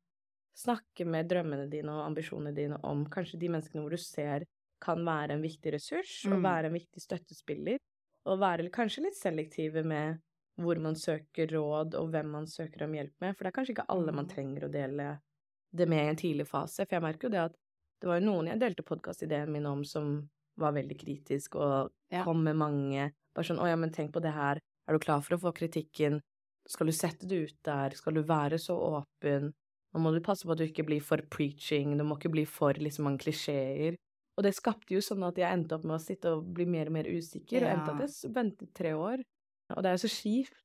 snakke med drømmene dine og ambisjonene dine om kanskje de menneskene hvor du ser kan være en viktig ressurs, og Mm. være en viktig støttespiller, og være kanskje litt selektive med hvor man søker råd, og hvem man søker om hjelp med, for det er kanskje ikke alle man Mm. trenger å dele det med i en tidlig fase, for jeg merker jo det at det var jo noen jeg delte podkastideen min om som var veldig kritisk og Ja. kom med mange Bare sånn 'Å ja, men tenk på det her. Er du klar for å få kritikken? Skal du sette det ut der? Skal du være så åpen? Nå må du passe på at du ikke blir for preaching. du må ikke bli for liksom mange klisjeer. Og det skapte jo sånn at jeg endte opp med å sitte og bli mer og mer usikker, og endte at jeg ventet tre år. Og det er jo så kjipt.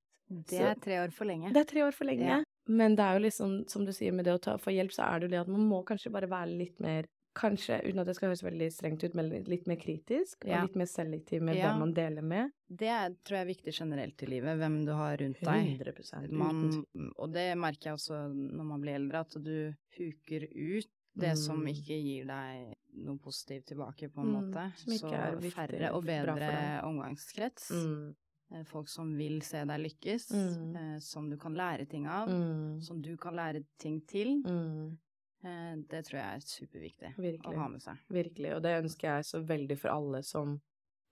Det er tre år for lenge. Det er tre år for lenge. Ja. Men det er jo liksom, som du sier, med det å ta, få hjelp, så er det jo det at man må kanskje bare være litt mer Kanskje, uten at det skal høres veldig strengt ut, men litt mer kritisk, Ja. og litt mer selektiv med Ja. hvem man deler med. Det tror jeg er viktig generelt i livet, hvem du har rundt deg. 100%. Man, og det merker jeg også når man blir eldre, at du huker ut det som Mm. ikke gir deg noe positivt tilbake, på en Mm, måte. som Så er viktig, færre og bedre omgangskrets. Mm. Eh, Folk som vil se deg lykkes, Mm. eh, som du kan lære ting av, Mm. som du kan lære ting til. Eh, det tror jeg er superviktig å ha med seg. Virkelig. Og det ønsker jeg så veldig for alle som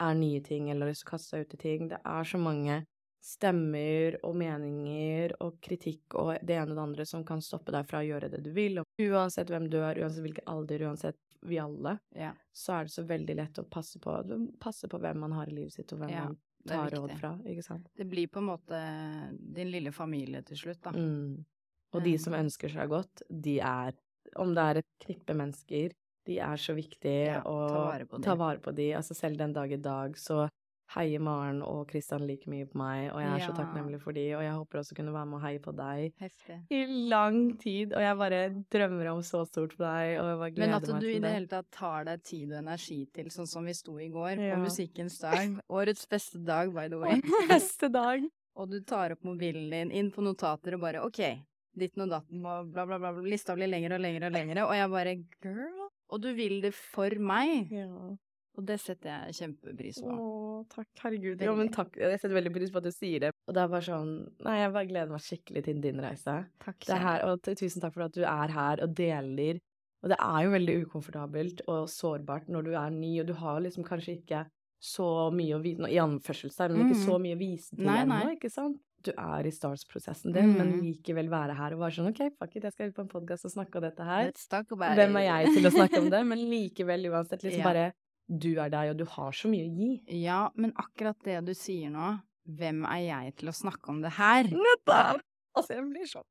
er nye ting, eller har lyst til å kaste seg ut i ting. Det er så mange stemmer og meninger og kritikk og det ene og det andre som kan stoppe deg fra å gjøre det du vil. Og uansett hvem du er, uansett hvilken alder, uansett vi alle, Ja, så er det så veldig lett å passe på, passe på hvem man har i livet sitt, og hvem Ja, man tar råd fra, ikke sant? Det blir på en måte din lille familie til slutt, da. Mm. Og de Eh. som ønsker seg godt, de er Om det er et knippe mennesker, de er så viktige Ja, å ta vare på ta vare på de. Altså selv den dag i dag så heier Maren og Kristian like mye på meg, og jeg er så takknemlig for de, og jeg håper også kunne være med og heie på deg Heftig. i lang tid, og jeg bare drømmer om så stort for deg, og jeg bare gleder meg til det. Men at du i det det. hele tatt tar deg tid og energi til, sånn som vi sto i går, Ja. på Musikkens dag. Årets beste dag, by the way. Beste dag! Og du tar opp mobilen din, inn på notater og bare OK, ditten og datten og bla, bla, bla. Lista blir lengre og lengre og lengre. Og jeg bare Girl! Og du vil det for meg. Ja. Og det setter jeg kjempepris på. Å, takk. Herregud. Ja, men takk. Jeg setter veldig pris på at du sier det. Og det er bare sånn Nei, jeg bare gleder meg skikkelig til din reise. Takk, Det her, og tusen takk for at du er her og deler. Og det er jo veldig ukomfortabelt og sårbart når du er ny, og du har liksom kanskje ikke så mye å vise I anførselstegn, men ikke Mhm. så mye å vise til ennå, ikke sant? Du er i starts-prosessen din, men Mhm. likevel være her og være sånn OK, fuck it, jeg skal ut på en podkast og snakke om dette her. Hvem er jeg til å snakke om det? Men likevel, uansett, liksom Ja. bare Du er deg, og du har så mye å gi. Ja, men akkurat det du sier nå, hvem er jeg til å snakke om det her? Nettopp! Altså, jeg blir sånn.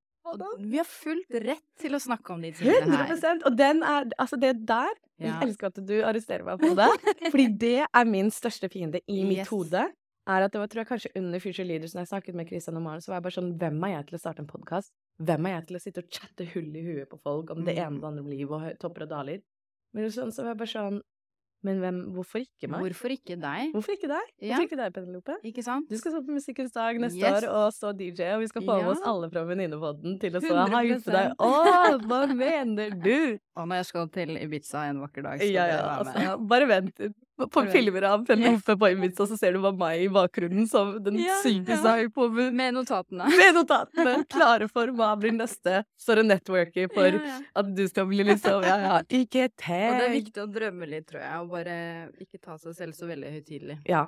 Vi har fullt rett til å snakke om de tingene her. 100 Og den er Altså, det der Ja. Jeg elsker at du arresterer meg på det. Fordi det er min største fiende i mitt Yes. hode. Er at det var, tror jeg, kanskje under Future Leaders, når jeg snakket med Kristian og Maren, så var jeg bare sånn Hvem er jeg til å starte en podkast? Hvem er jeg til å sitte og chatte hull i huet på folk om det Mm. ene og det andre om liv og topper og daler? Men sånn, så var jeg bare sånn Men hvem Hvorfor ikke meg? Hvorfor ikke deg? Hvorfor ikke deg? Ja. Hvorfor ikke deg, Penelope? Ikke sant? Du skal stå på Musikkens dag neste Yes. år og stå DJ, og vi skal få med Ja. oss alle fra Venninnepodden til å stå 100%. hype deg. Å, hva mener du? Og når jeg skal til Ibiza en vakker dag, skal Ja, dere ja, være med. altså, bare vent. På filmer av Penelope på Ibiza, så ser du bare meg i bakgrunnen som den Ja, ja. har på med, notatene. med notatene, klare for hva blir neste. Står og networker for Ja, ja. at du skal bli liksom Ja, ja, ikke Og det er viktig å drømme litt, tror jeg, og bare ikke ta seg selv så veldig høytidelig. Ja.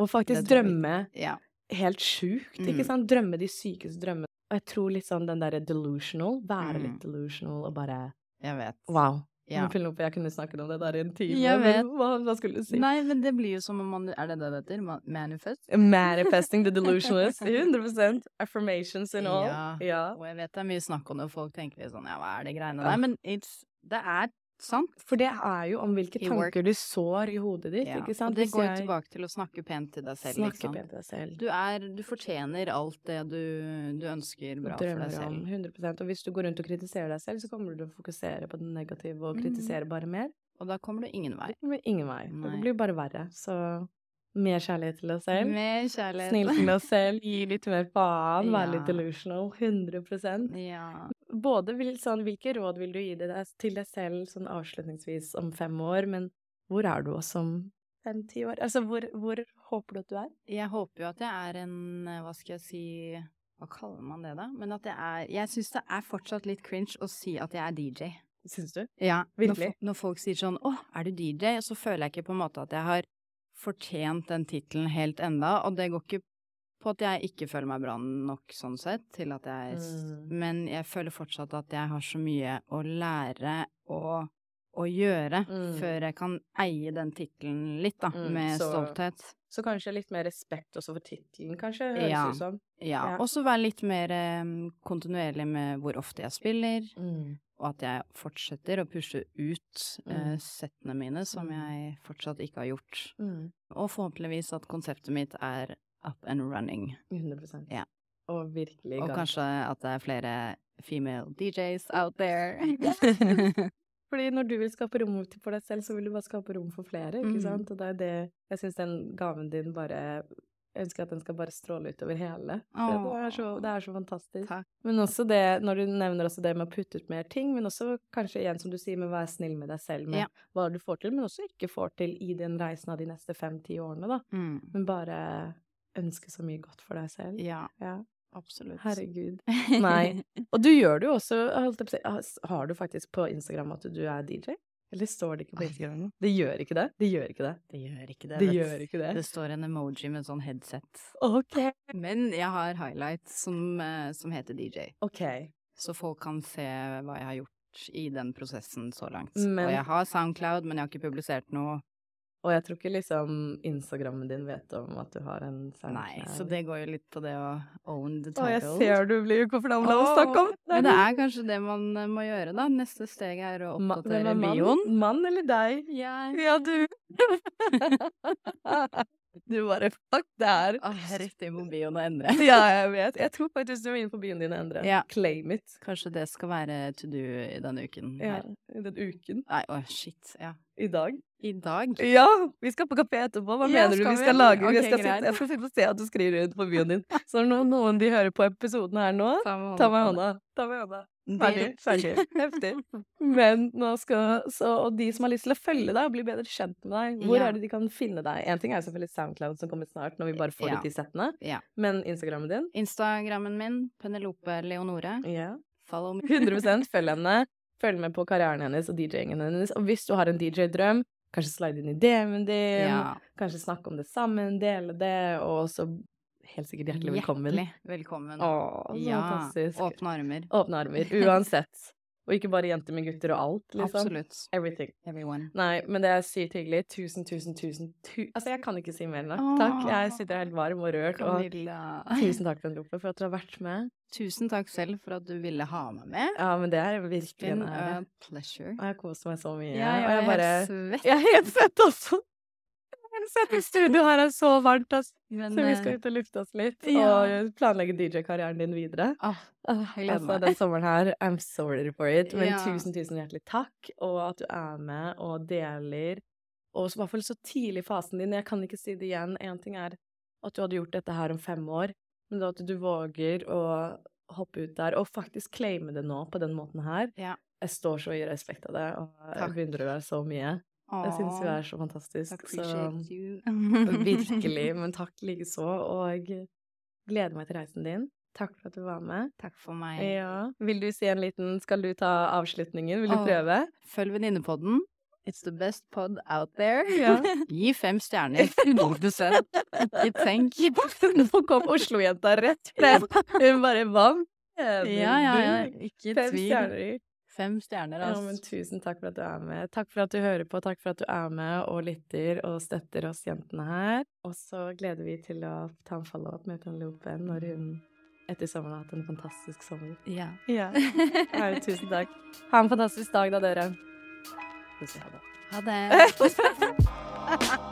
Og faktisk drømme Ja. helt sjukt, ikke Mm. sant? Drømme de sykeste drømmene. Og jeg tror litt sånn den derre delusional, være Mm. litt delusional og bare Jeg vet. Wow. Ja. Jeg kunne snakket om det der i en time. Jeg men vet. Hva, hva skulle du si? Nei, men det blir jo som om man Er det det det heter? Manifest? Manifesting the delusionalist. 100% Affirmations and all. Ja. ja. Og jeg vet det er mye snakk om det, og folk tenker litt sånn Ja, hva er det greiene der? Men it's, det er sant. For det er jo om hvilke tanker du sår i hodet ditt, Ja. ikke sant? Og det går jeg tilbake til å snakke pent til deg selv, snakke liksom. pent til deg selv. Du er Du fortjener alt det du, du ønsker bra og for deg drømmer om selv. 100% Og hvis du går rundt og kritiserer deg selv, så kommer du til å fokusere på det negative og kritisere kritisere bare mer. Og da kommer du ingen vei. Det kommer ingen vei. Det blir bare verre. Så mer kjærlighet til oss selv. Mer kjærlighet. Snill til oss selv, gi litt mer faen, være litt delusional. 100% Ja. Både vil, sånn, hvilke råd vil du gi deg til deg selv sånn avslutningsvis om fem år, men hvor er du også om fem-ti år? Altså, hvor, hvor håper du at du er? Jeg håper jo at jeg er en eh, Hva skal jeg si Hva kaller man det, da? Men at jeg er Jeg syns det er fortsatt litt cringe å si at jeg er DJ. Syns du? Ja, Virkelig? Når, når folk sier sånn 'Å, er du DJ?' så føler jeg ikke på en måte at jeg har fortjent den tittelen helt enda, og det går ikke på at jeg ikke føler meg bra nok sånn sett, til at jeg Mm. Men jeg føler fortsatt at jeg har så mye å lære og å gjøre Mm. før jeg kan eie den tittelen litt, da, Mm, med så- stolthet. Så kanskje litt mer respekt også for tittelen, kanskje, høres Ja. ut som. Ja. Ja. Og så være litt mer um, kontinuerlig med hvor ofte jeg spiller, Mm. og at jeg fortsetter å pushe ut uh, settene mine, som Mm. jeg fortsatt ikke har gjort. Mm. Og forhåpentligvis at konseptet mitt er up and running. 100% Ja. Og virkelig i Og kanskje at det er flere female DJs out there. Fordi når du vil skape rom for deg selv, så vil du bare skape rom for flere, ikke Mm. sant? Og det er det Jeg syns den gaven din bare Jeg ønsker at den skal bare stråle utover hele. Det, er så, det er så fantastisk. Takk. Men også det, når du nevner også det med å putte ut mer ting, men også kanskje igjen som du sier, med å være snill med deg selv med Ja. hva du får til, men også ikke får til i den reisen av de neste fem-ti årene, da. Mm. Men bare ønske så mye godt for deg selv. Ja, Ja. absolutt. Herregud. Nei. Og du gjør det jo også, si, har du faktisk på Instagram at du er DJ? Eller står det ikke på Instagram? Det gjør ikke det? Det gjør ikke det. Det gjør ikke det. Det gjør ikke det. Det står en emoji med sånn headset. Ok. Men jeg har highlights som, eh, som heter DJ. Ok. Så folk kan se hva jeg har gjort i den prosessen så langt. Men- Og jeg har Soundcloud, men jeg har ikke publisert noe. Og jeg tror ikke liksom Instagrammen din vet om at du har en SoundCloud. Nei, så det går jo litt på det å own the Å, jeg ser du blir ukomfortabel av å snakke om Men det er kanskje det man eh, må gjøre, da. Neste steg er å oppdatere man, bioen. Mann eller deg? Jeg Ja, du. du bare fuck det her. Er rett inn på bioen og endre. Ja, jeg vet. Jeg tror faktisk du er inne på bioen din og endre. Ja. Claim it. Kanskje det skal være to do i denne uken. Ja, her. i den uken. Nei, å shit. Ja. I dag. I dag? Ja! Vi skal på kafé etterpå. Hva Ja, mener du skal vi vi? skal lage? Okay, jeg, skal sitte, jeg skal sitte og se at du skriver ut på bioen din. Så når noen de hører på episoden her nå, Ta med ta meg i hånda. Ta meg hånda. det. Ferdig. Ferdig. Heftig. Men nå skal så, Og de som har lyst til å følge deg og bli bedre kjent med deg, hvor Ja. er det de kan finne deg? En ting er selvfølgelig Soundcloud som kommer snart, når vi bare får Ja. ut de settene. Ja. Men Instagrammen din? Instagrammen min, Penelope Leonore. Ja. Follow me. 100 følg henne. Følg med på karrieren hennes og DJ-ingen hennes. Og hvis du har en DJ-drøm, kanskje slide inn i DM-en din. Ja. Kanskje snakke om det sammen, dele det, og så helt sikkert hjertelig velkommen. Hjertelig velkommen. Å, så ja. fantastisk. Åpne armer. Åpne armer. Uansett. Og ikke bare jenter med gutter og alt, liksom. Absolutt. Everything. Everyone. Nei, men det er sykt hyggelig. Tusen, tusen, tusen tu Altså, jeg kan ikke si mer enn det. Takk. Jeg sitter helt varm og rørt. Og tusen takk, Penelope, for at du har vært med. Tusen takk selv for at du ville ha meg med. Ja, men det er virkelig en ære. pleasure. Og jeg koser meg så mye. Ja, jeg er jeg bare helt svett. Jeg er helt svett også. Er helt studio her er så varmt, altså. Men, Så vi eh, skal ut og lufte oss litt. ja. Og planlegge DJ-karrieren din videre. ah, altså, den sommeren her, I'm sorry for it. Men Ja. tusen, tusen hjertelig takk, og at du er med og deler. Og i hvert fall så tidlig i fasen din. Jeg kan ikke si det igjen. Én ting er at du hadde gjort dette her om fem år, men at du våger å hoppe ut der og faktisk claime det nå på den måten her. Ja. Jeg står så i respekt av det, og jeg beundrer deg så mye. Jeg syns du Åh, er så fantastisk. Så virkelig, men takk likeså, og gleder meg til reisen din. Takk for at du var med. Takk for meg. Ja. Vil du si en liten Skal du ta avslutningen? Vil du oh, prøve? Følg Venninnepodden. It's the best pod out there. Ja. Gi fem stjerner. 100 Ikke tenk. Nå kom Oslo-jenta rett frem. Hun bare Hva? Ja, ja, ja. Ikke Fem tvil. Fem stjerner, Ja, altså. men tusen takk for at du er med. Takk for at du hører på, takk for at du er med og lytter og støtter oss jentene her. Og så gleder vi til å ta en follow-up med Penelope når hun etter sommeren har hatt en fantastisk sommer. Ja. Ja. Nei, tusen takk. Ha en fantastisk dag da, dere. Ha det. Ha det.